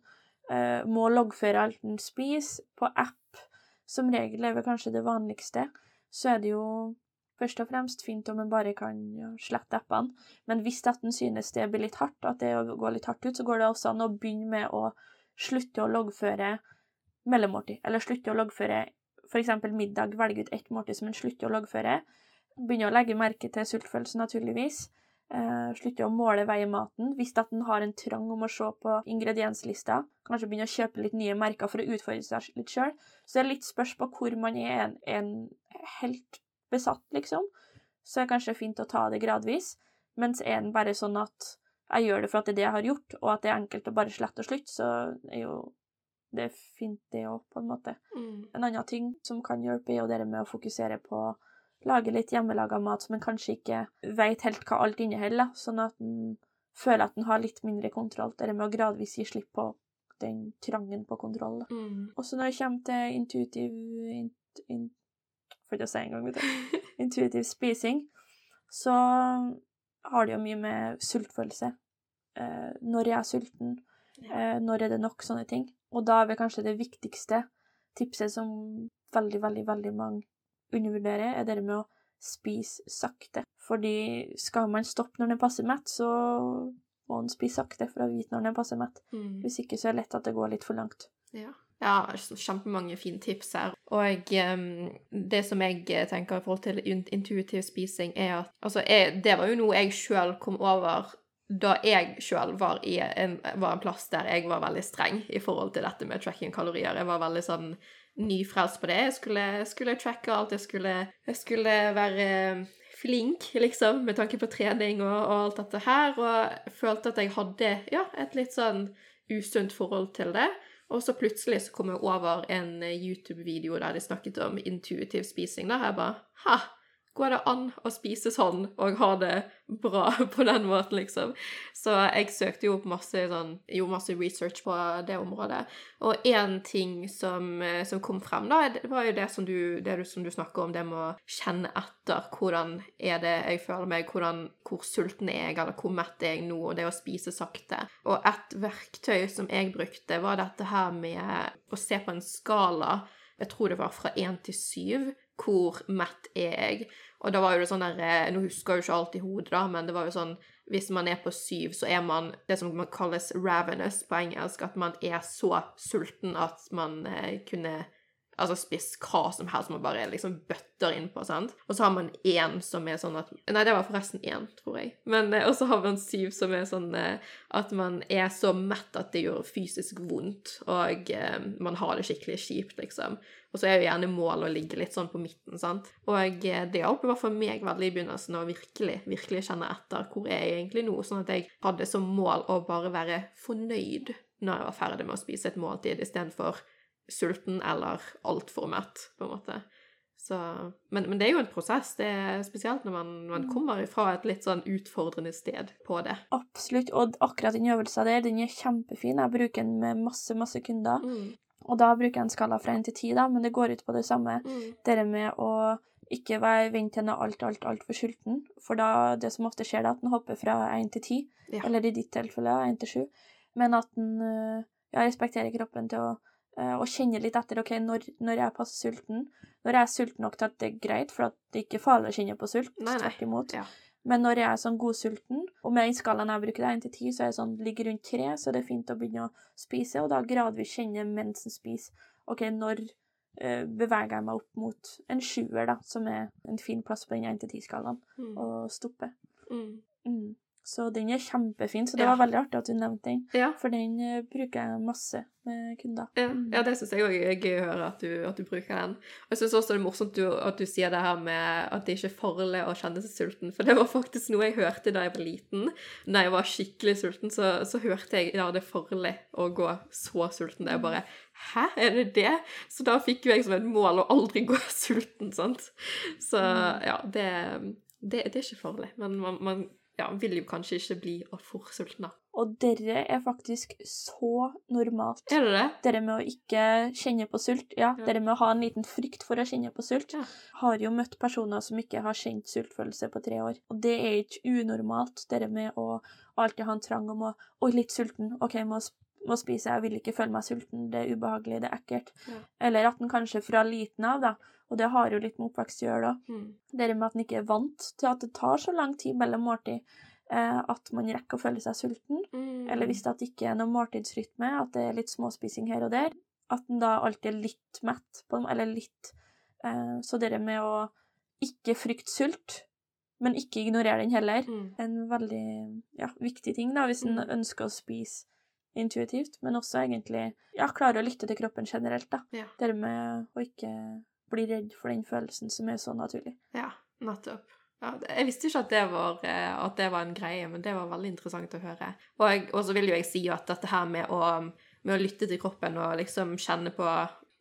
uh, må loggføre alt han spiser, på app. Som regel er vel kanskje det vanligste. så er det jo først og fremst fint om en bare kan slette appene. Men hvis at en synes det blir litt hardt, at det går litt hardt ut, så går det også an å begynne med å slutte å loggføre mellommåltid. Eller slutte å loggføre f.eks. middag, velge ut ett måltid som en slutter å loggføre. Begynne å legge merke til sultfølelse, naturligvis. Eh, slutter å måle vei i maten. Hvis at en har en trang om å se på ingredienslista, kanskje begynne å kjøpe litt nye merker for å utfordre seg litt sjøl. Så det er litt spørs på hvor man er en, en helt besatt, liksom. Så er det kanskje fint å ta det gradvis. Mens er den bare sånn at jeg gjør det for at det er det jeg har gjort, og at det er enkelt å bare slette og slutte, så er jo det fint, det òg, på en måte. Mm. En annen ting som kan hjelpe, er jo det med å fokusere på lage litt hjemmelaga mat som en kanskje ikke vet helt hva alt inneholder, sånn at en føler at en har litt mindre kontroll. Det med å gradvis gi slipp på den trangen på kontroll. Mm. Også når det kommer til intuitiv int, in, For å si en gang, vet du. Intuitiv spising, så har det jo mye med sultfølelse. Eh, når jeg er sulten, eh, når er det nok, sånne ting. Og da er vel kanskje det viktigste tipset som veldig, veldig, veldig mange undervurderer, er det med å spise sakte. Fordi skal man stoppe når den passer mett, så må man spise sakte for å vite når den passer mett. Mm. Hvis ikke så er det lett at det går litt for langt. Ja. ja, kjempemange fine tips her. Og um, det som jeg tenker i forhold til intuitiv spising, er at altså, jeg, det var jo noe jeg sjøl kom over da jeg sjøl var, i en- var en plass der jeg var veldig streng i forhold til dette med tracking kalorier. Jeg var veldig sånn nyfrelst på det. Jeg skulle, skulle tracke alt. Jeg skulle, jeg skulle være flink, liksom, med tanke på trening og, og alt dette her. Og følte at jeg hadde ja, et litt sånn usunt forhold til det. Og så plutselig så kom jeg over en eh, YouTube-video der de snakket om intuitiv spising. Der jeg bare Ha! Går det an å spise sånn og ha det bra på den måten, liksom? Så jeg søkte jo opp masse, sånn, gjorde masse research på det området. Og én ting som, eh, som kom frem, da, det var jo det som du, det du snakker om, det med å kjenne etter. Hvordan er det jeg føler meg, hvordan, hvor sulten er jeg, eller hvor mett er jeg nå, og det å spise sakte. Og et verktøy som jeg brukte, var dette her med å se på en skala. Jeg tror det var fra én til syv. Hvor mett er jeg? Og da var jo det sånn der eh, Nå husker jeg jo ikke alt i hodet, da, men det var jo sånn Hvis man er på syv, så er man det som man kalles ravenous på engelsk. At man er så sulten at man eh, kunne altså spiss hva som helst man bare liksom bøtter innpå, sant. Og så har man én som er sånn at Nei, det var forresten én, tror jeg. Men eh, Og så har man syv som er sånn eh, at man er så mett at det gjør fysisk vondt, og eh, man har det skikkelig kjipt, liksom. Og så er jo gjerne målet å ligge litt sånn på midten, sant. Og eh, det hjalp i hvert fall meg veldig i begynnelsen å virkelig, virkelig kjenne etter hvor er jeg egentlig nå, sånn at jeg hadde som mål å bare være fornøyd når jeg var ferdig med å spise et måltid, istedenfor sulten eller altfor mett, på en måte. Så, men, men det er jo en prosess, det er spesielt når man, man kommer fra et litt sånn utfordrende sted på det. Absolutt. Og akkurat den øvelsen der, den er kjempefin. Jeg bruker den med masse, masse kunder. Mm. Og da bruker jeg en skala fra 1 til 10, da, men det går ut på det samme. Mm. Det med å ikke vente til en er alt, alt, altfor sulten. For da, det som ofte skjer, da, at den hopper fra 1 til 10, Ja. eller i ditt tilfelle 1 til 7. Men at den øh, ja, respekterer kroppen til å og kjenner litt etter ok, når, når jeg er passe sulten. Når jeg er sulten nok til at det er greit, for at det ikke er farlig å kjenne på sult. Nei, nei. Tvert. Ja. Men når jeg er sånn godsulten, og med den skalaen jeg bruker, det er 1 til 10, så er jeg sånn, ligger rundt 3, så det er fint å begynne å spise, og da gradvis kjenne mens en spiser. OK, når eh, beveger jeg meg opp mot en sjuer, da, som er en fin plass på den 1 til 10-skalaen, Mm. og stoppe. Mm. Mm. Så den er kjempefin, så det Ja. var veldig artig at du nevnte den, Ja. for den eh, bruker jeg masse med kunder. Ja, Mm. ja, det syns jeg òg er gøy å høre at du, at du bruker den. Og jeg syns også det er morsomt du, at du sier det her med at det ikke er farlig å kjenne seg sulten, for det var faktisk noe jeg hørte da jeg var liten. Da jeg var skikkelig sulten, så, så hørte jeg ja, det er farlig å gå så sulten. Det er bare Hæ, er det det? Så da fikk jo jeg som et mål å aldri gå sulten, sant. Så ja, det, det, det er ikke farlig, men man, man ja, vil jo kanskje ikke bli for sulten, da. Og dere er faktisk så normalt. Er det det? Dere med å ikke kjenne på sult, ja, Ja. dere med å ha en liten frykt for å kjenne på sult, Ja. har jo møtt personer som ikke har kjent sultfølelse på tre år. Og det er ikke unormalt, dere med å alltid ha en trang om å Oi, litt sulten. OK, må, må spise. Jeg vil ikke føle meg sulten. Det er ubehagelig. Det er ekkelt. Ja. Eller at en kanskje fra liten av da, Og det har jo litt med oppvekst å gjøre, da. Mm. Det med at en ikke er vant til at det tar så lang tid mellom måltid eh, at man rekker å føle seg sulten. Mm. Eller hvis det ikke er noe måltidsrytme, at det er litt småspising her og der. At en da alltid er litt mett, på, dem, eller litt eh, Så det med å ikke frykte sult, men ikke ignorere den heller, Mm. en veldig ja, viktig ting da, hvis en Mm. ønsker å spise intuitivt, men også egentlig ja, klare å lytte til kroppen generelt. da. Ja. Det med å ikke bli redd for den følelsen som er så naturlig. Ja, nettopp. Ja, jeg visste ikke at det, var, eh, at det var en greie, men det var veldig interessant å høre. Og, og så vil jo jeg si at dette her med å, med å lytte til kroppen og liksom kjenne på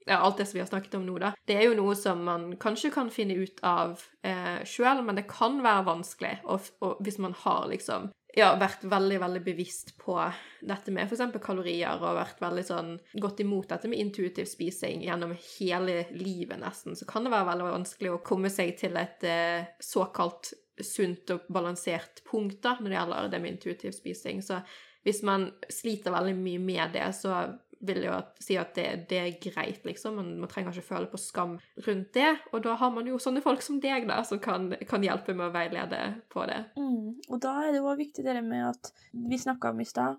ja, alt det som vi har snakket om nå, da, det er jo noe som man kanskje kan finne ut av eh, sjøl, men det kan være vanskelig og, og hvis man har liksom ja, vært veldig, veldig bevisst på dette med f.eks. kalorier og vært veldig sånn gått imot dette med intuitiv spising gjennom hele livet nesten, så kan det være veldig vanskelig å komme seg til et eh, såkalt sunt og balansert punkt da, når det gjelder det med intuitiv spising. Så hvis man sliter veldig mye med det, så vil jo si at det, det er greit, liksom. Man, man trenger ikke føle på skam rundt det. Og da har man jo sånne folk som deg, da, som kan, kan hjelpe med å veilede på det. Mm. Og da er det jo viktig det med at vi snakka om i stad,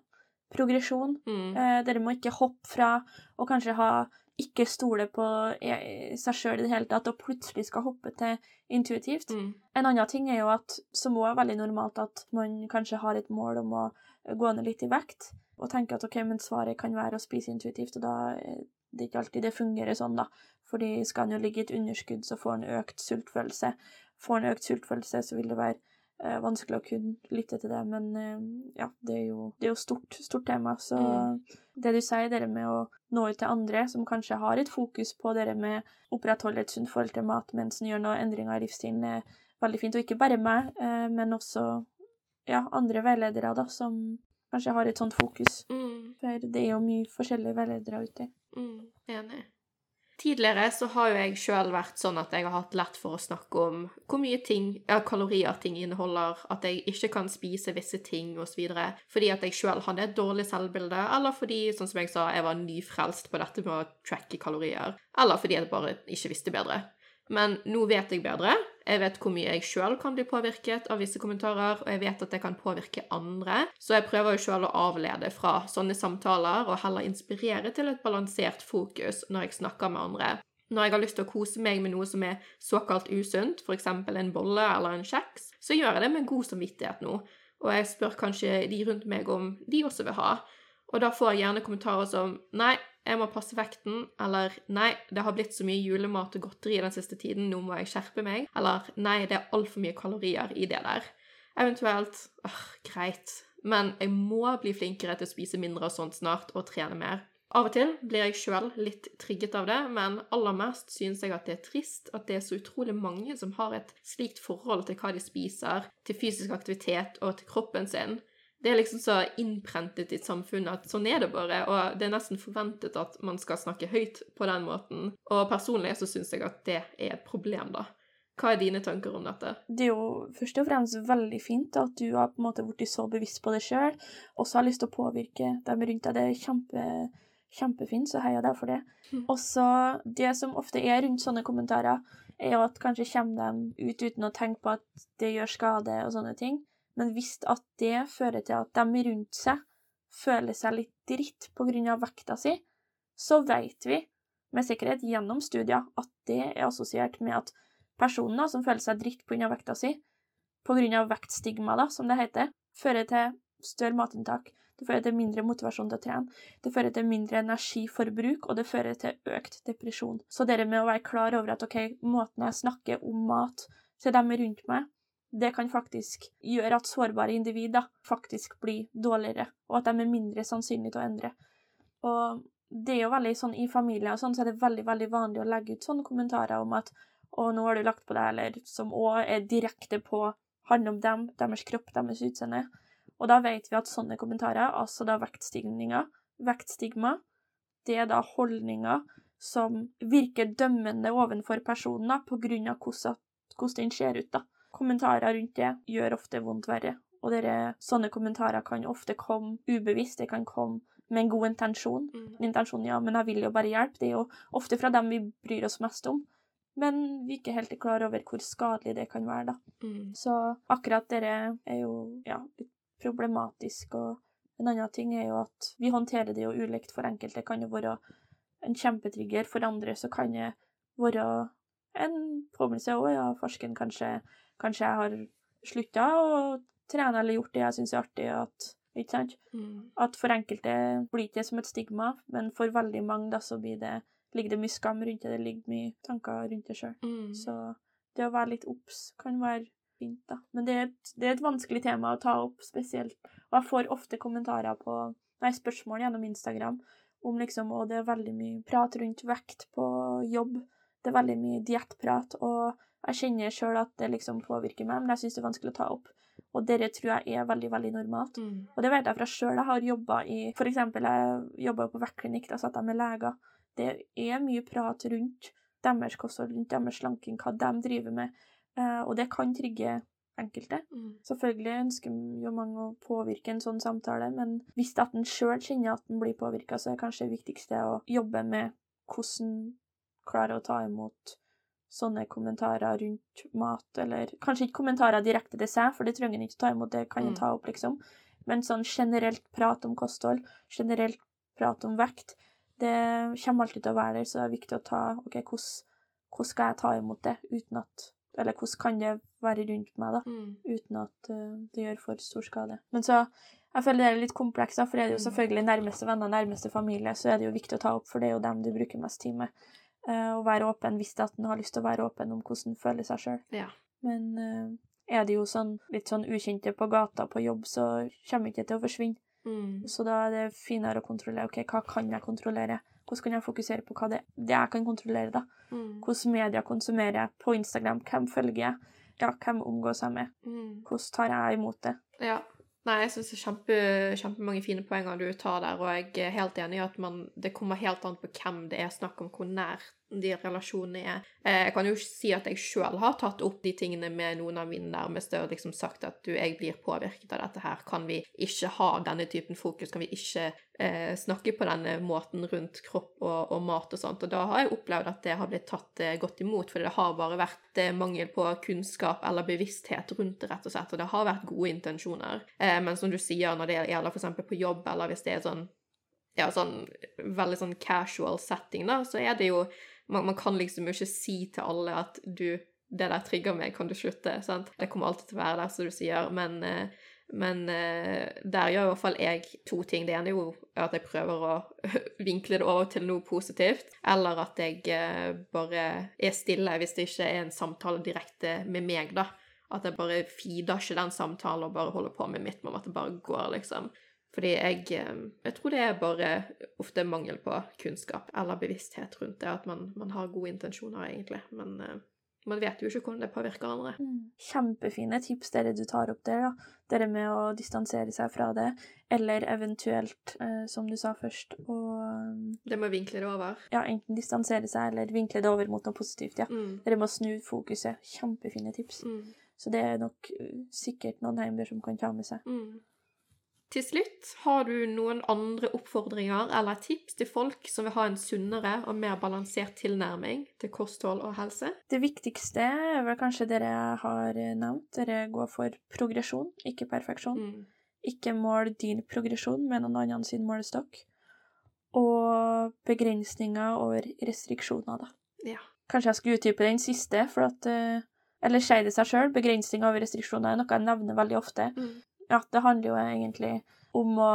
progresjon. Mm. Eh, dere må ikke hoppe fra å kanskje ha ikke stole på eh, seg sjøl i det hele tatt, og plutselig skal hoppe til intuitivt. Mm. En annen ting er jo at, som også er veldig normalt, at man kanskje har et mål om å gå ned litt i vekt, og tenker at ok, men svaret kan være å spise intuitivt, og da er det ikke alltid det fungerer sånn, da. Fordi skal en jo ligge i et underskudd, så får en økt sultfølelse. Får en økt sultfølelse, så vil det være eh, vanskelig å kunne lytte til det, men eh, ja, det er jo, det er jo stort, stort tema, så Mm. det du sier, det med å nå ut til andre som kanskje har et fokus på det med å opprettholde et sunt forhold til mat mens en gjør noen endringer i livsstilen, er veldig fint. Og ikke bare meg, eh, men også ja, andre veiledere da, som kanskje har et sånt fokus. Mm. For det er jo mye forskjellige veiledere ute. Mm, enig. Tidligere så har jo jeg sjøl vært sånn at jeg har hatt lett for å snakke om hvor mye ting, ja, kalorier ting inneholder, at jeg ikke kan spise visse ting osv. fordi at jeg sjøl hadde et dårlig selvbilde, eller fordi, sånn som jeg sa, jeg var nyfrelst på dette med å tracke kalorier, eller fordi jeg bare ikke visste bedre. Men nå vet jeg bedre. Jeg vet hvor mye jeg sjøl kan bli påvirket av visse kommentarer, og jeg vet at det kan påvirke andre. Så jeg prøver jo sjøl å avlede fra sånne samtaler, og heller inspirere til et balansert fokus når jeg snakker med andre. Når jeg har lyst til å kose meg med noe som er såkalt usunt, f.eks. en bolle eller en kjeks, så gjør jeg det med god samvittighet nå. Og jeg spør kanskje de rundt meg om de også vil ha. Og da får jeg gjerne kommentarer som Nei, jeg må passe vekten, eller Nei, det har blitt så mye julemat og godteri den siste tiden, nå må jeg skjerpe meg, eller Nei, det er altfor mye kalorier i det der. Eventuelt åh, greit, men jeg må bli flinkere til å spise mindre og sånt snart, og trene mer. Av og til blir jeg sjøl litt trigget av det, men aller mest synes jeg at det er trist at det er så utrolig mange som har et slikt forhold til hva de spiser, til fysisk aktivitet og til kroppen sin. Det er liksom så innprentet i samfunnet at sånn er det bare, og det er nesten forventet at man skal snakke høyt på den måten. Og personlig så syns jeg at det er et problem, da. Hva er dine tanker om dette? Det er jo først og fremst veldig fint at du har på en måte blitt så bevisst på det sjøl, og så har lyst til å påvirke dem rundt deg. Det er kjempe, kjempefint, så jeg deg for det. Mm. Og så det som ofte er rundt sånne kommentarer, er jo at kanskje kommer de ut uten å tenke på at det gjør skade og sånne ting. Men hvis at det fører til at de rundt seg føler seg litt dritt av vekta si, så vet vi med sikkerhet gjennom studier at det er assosiert med at personer som føler seg dritt pga. vekta si, pga. vektstigma, da, som det heter, fører til større matinntak. Det fører til mindre motivasjon til å trene. Det fører til mindre energiforbruk, og det fører til økt depresjon. Så det med å være klar over at ok, måten jeg snakker om mat til dem rundt meg, det kan faktisk gjøre at sårbare individer faktisk blir dårligere, og at de er mindre sannsynlige til å endre. Og det er jo veldig sånn i familier og sånn, så er det veldig, veldig vanlig å legge ut sånne kommentarer om at å, nå har du lagt på deg, eller som òg er direkte på handler om dem, deres kropp, deres utseende. Og da vet vi at sånne kommentarer, altså da vektstigninger, vektstigma, det er da holdninger som virker dømmende overfor personen da, på grunn av hvordan den ser ut. da. Kommentarer rundt det gjør ofte vondt verre. Og dere, sånne kommentarer kan ofte komme ubevisst, det kan komme med en god intensjon. Mm. En intensjon, ja, men jeg vil jo bare hjelpe. Det er jo ofte fra dem vi bryr oss mest om. men vi ikke helt er klar over hvor skadelig det kan være, da. Mm. Så akkurat dere er jo ja, problematisk, og en annen ting er jo at vi håndterer det jo ulikt. For enkelte kan det være en kjempetrigger, for andre så kan det være en påminnelse òg, ja, farsken, kanskje, kanskje jeg har slutta å trene eller gjort det jeg syns er artig, at ikke sant? Mm. At for enkelte blir det som et stigma, men for veldig mange da så blir det, ligger det mye skam rundt det, det ligger mye tanker rundt det sjøl. Mm. Så det å være litt obs kan være fint, da. Men det er, et, det er et vanskelig tema å ta opp spesielt. Og jeg får ofte kommentarer på Nei, spørsmål gjennom Instagram om liksom Og det er veldig mye prat rundt vekt på jobb. Det er veldig mye diettprat, og jeg kjenner sjøl at det liksom påvirker meg, men jeg syns det er vanskelig å ta opp. Og det tror jeg er veldig, veldig normalt. Mm. Og det vet jeg fra sjøl. Jeg har jobba i For eksempel, jeg jobba på vektklinikk, da satt jeg med leger. Det er mye prat rundt deres kosthold, rundt deres slanking, hva de driver med. Eh, og det kan trigge enkelte. Mm. Selvfølgelig ønsker jo mange å påvirke en sånn samtale, men hvis at en sjøl kjenner at en blir påvirka, så er det kanskje det viktigste å jobbe med hvordan klare å ta imot sånne kommentarer rundt mat, eller kanskje ikke kommentarer direkte til seg, for det trenger en ikke ta imot, det kan en Mm. ta opp, liksom, men sånn generelt prat om kosthold, generelt prat om vekt, det kommer alltid til å være der, så det er viktig å ta OK, hvordan, skal jeg ta imot det uten at Eller hvordan kan det være rundt meg, da, Mm. uten at uh, det gjør for stor skade. Men så jeg føler det er litt komplekst, da, for det er jo Mm. selvfølgelig nærmeste venner, nærmeste familie, så er det jo viktig å ta opp, for det er jo dem du bruker mest tid med. Eh, Å være åpen hvis det at en har lyst til å være åpen om hvordan en føler seg sjøl. Ja. Men eh, er det jo sånn litt sånn ukjente på gata på jobb, så kommer ikke det til å forsvinne. Mm. Så da er det finere å kontrollere. OK, hva kan jeg kontrollere? Hvordan kan jeg fokusere på hva det, det jeg kan kontrollere, da? Mm. Hvordan media konsumerer jeg på Instagram? Hvem følger jeg? Ja, hvem omgås jeg med? Mm. Hvordan tar jeg imot det? Ja. Nei, jeg syns det er kjempe, kjempemange fine poenger du tar der, og jeg er helt enig i at man, det kommer helt an på hvem det er snakk om, hvor nær de relasjonene er. Eh, Jeg kan jo si at jeg sjøl har tatt opp de tingene med noen av mine nærmeste og liksom sagt at du, jeg blir påvirket av dette her. Kan vi ikke ha denne typen fokus? Kan vi ikke eh, snakke på denne måten rundt kropp og, og mat og sånt? Og da har jeg opplevd at det har blitt tatt eh, godt imot, for det har bare vært eh, mangel på kunnskap eller bevissthet rundt det, rett og slett. Og det har vært gode intensjoner. Eh, men som du sier, når det gjelder f.eks. på jobb, eller hvis det er sånn ja, sånn veldig sånn casual setting, da, så er det jo man, man kan liksom ikke si til alle at du det der trigger meg, kan du slutte? sant? Det kommer alltid til å være der, som du sier, men, eh, men eh, der gjør i hvert fall jeg to ting. Det ene er jo at jeg prøver å vinkle det over til noe positivt, eller at jeg eh, bare er stille hvis det ikke er en samtale direkte med meg, da. At jeg bare feeder ikke den samtalen og bare holder på med mitt, men at det bare går, liksom. Fordi jeg, eh, jeg tror det er bare ofte mangel på kunnskap eller bevissthet rundt det, at man, man har gode intensjoner, egentlig, men eh, man vet jo ikke hvordan det påvirker andre. Kjempefine tips dere du tar opp der, da. Dere med å distansere seg fra det, eller eventuelt, eh, som du sa først, å Det med å vinkle det over. ja, enten distansere seg eller vinkle det over mot noe positivt, ja. Mm. Dere må snu fokuset. Kjempefine tips. Mm. Så det er nok eh, sikkert noen heimer som kan ta med seg. Mm. Til slutt, har du noen andre oppfordringer eller tips til folk som vil ha en sunnere og mer balansert tilnærming til kosthold og helse? Det viktigste er vel kanskje dere har nevnt. Dere går for progresjon, ikke perfeksjon. Mm. Ikke mål din progresjon med noen annen sin målestokk. Og begrensninger over restriksjoner, da. Ja. Kanskje jeg skulle utdype den siste, for at eh, Eller sier det seg sjøl, begrensninger over restriksjoner er noe jeg nevner veldig ofte. Mm. Ja, det handler jo egentlig om å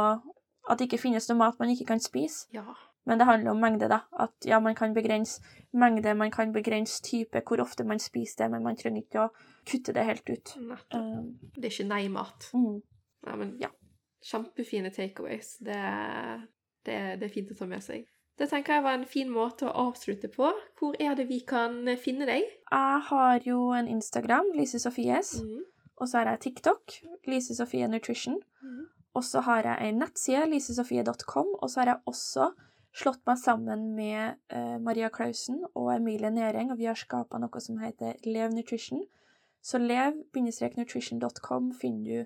At det ikke finnes noe mat man ikke kan spise. Ja. Men det handler om mengde, da. At ja, man kan begrense mengde, man kan begrense type, hvor ofte man spiser det, men man trenger ikke å kutte det helt ut. Um, Det er ikke nei-mat. mm. Ja, men ja. Kjempefine takeaways. Det, det, det er fint å ta med seg. Det tenker jeg var en fin måte å avslutte på. Hvor er det vi kan finne deg? Jeg har jo en Instagram, Lise Sofies, Mm. Og så har jeg TikTok, Lise Sofie Nutrition. Mm. Og så har jeg en nettside, lisesofie.com, og så har jeg også slått meg sammen med uh, Maria Klausen og Emilie Næring, og vi har skapa noe som heter Lev Nutrition. Så lev-nutrition.com finner du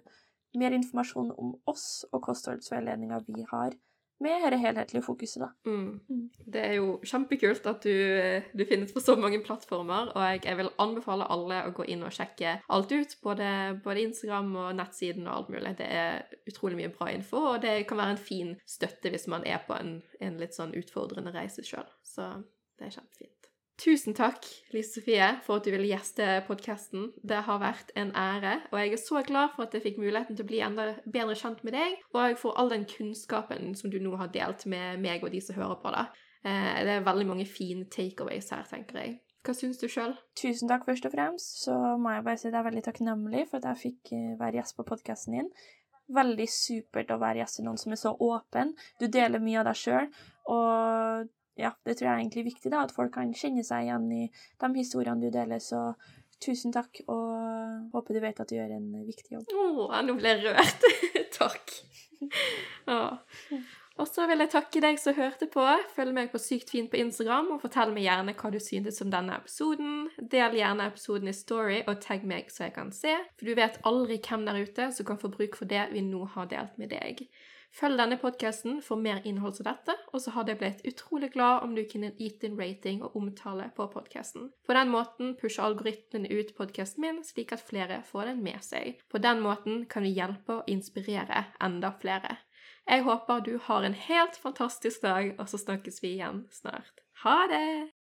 mer informasjon om oss og kostholdsveiledninga vi har med dette helhetlige fokuset, da. Mm. Mm. Det er jo kjempekult at du, du finnes på så mange plattformer, og jeg, jeg vil anbefale alle å gå inn og sjekke alt ut, både, både Instagram og nettsiden og alt mulig. Det er utrolig mye bra info, og det kan være en fin støtte hvis man er på en, en litt sånn utfordrende reise sjøl. Så det er kjempefint. Tusen takk, Lise Sofie, for at du ville gjeste podkasten. Det har vært en ære, og jeg er så glad for at jeg fikk muligheten til å bli enda bedre kjent med deg, og for all den kunnskapen som du nå har delt med meg og de som hører på. da. Eh, Det er veldig mange fine takeaways her, tenker jeg. Hva syns du sjøl? Tusen takk først og fremst. Så må jeg bare si at jeg er veldig takknemlig for at jeg fikk eh, være gjest på podkasten din. Veldig supert å være gjest i noen som er så åpen. Du deler mye av deg sjøl, og ja, det tror jeg er egentlig viktig, da, at folk kan kjenne seg igjen i de historiene du deler. Så tusen takk, og håper du vet at du gjør en viktig jobb. Å, nå ble jeg rørt. Takk. Ja. Og så vil jeg takke deg som hørte på. Følg meg på Sykt fint på Instagram, og fortell meg gjerne hva du syntes om denne episoden. Del gjerne episoden i Story, og tagg meg så jeg kan se, for du vet aldri hvem der ute som kan få bruk for det vi nå har delt med deg. Følg denne podkasten for mer innhold som dette, og så hadde jeg blitt utrolig glad om du kunne gitt din rating og omtale på podkasten. På den måten pusher algoritmene ut podkasten min, slik at flere får den med seg. På den måten kan vi hjelpe og inspirere enda flere. Jeg håper du har en helt fantastisk dag, og så snakkes vi igjen snart. Ha det!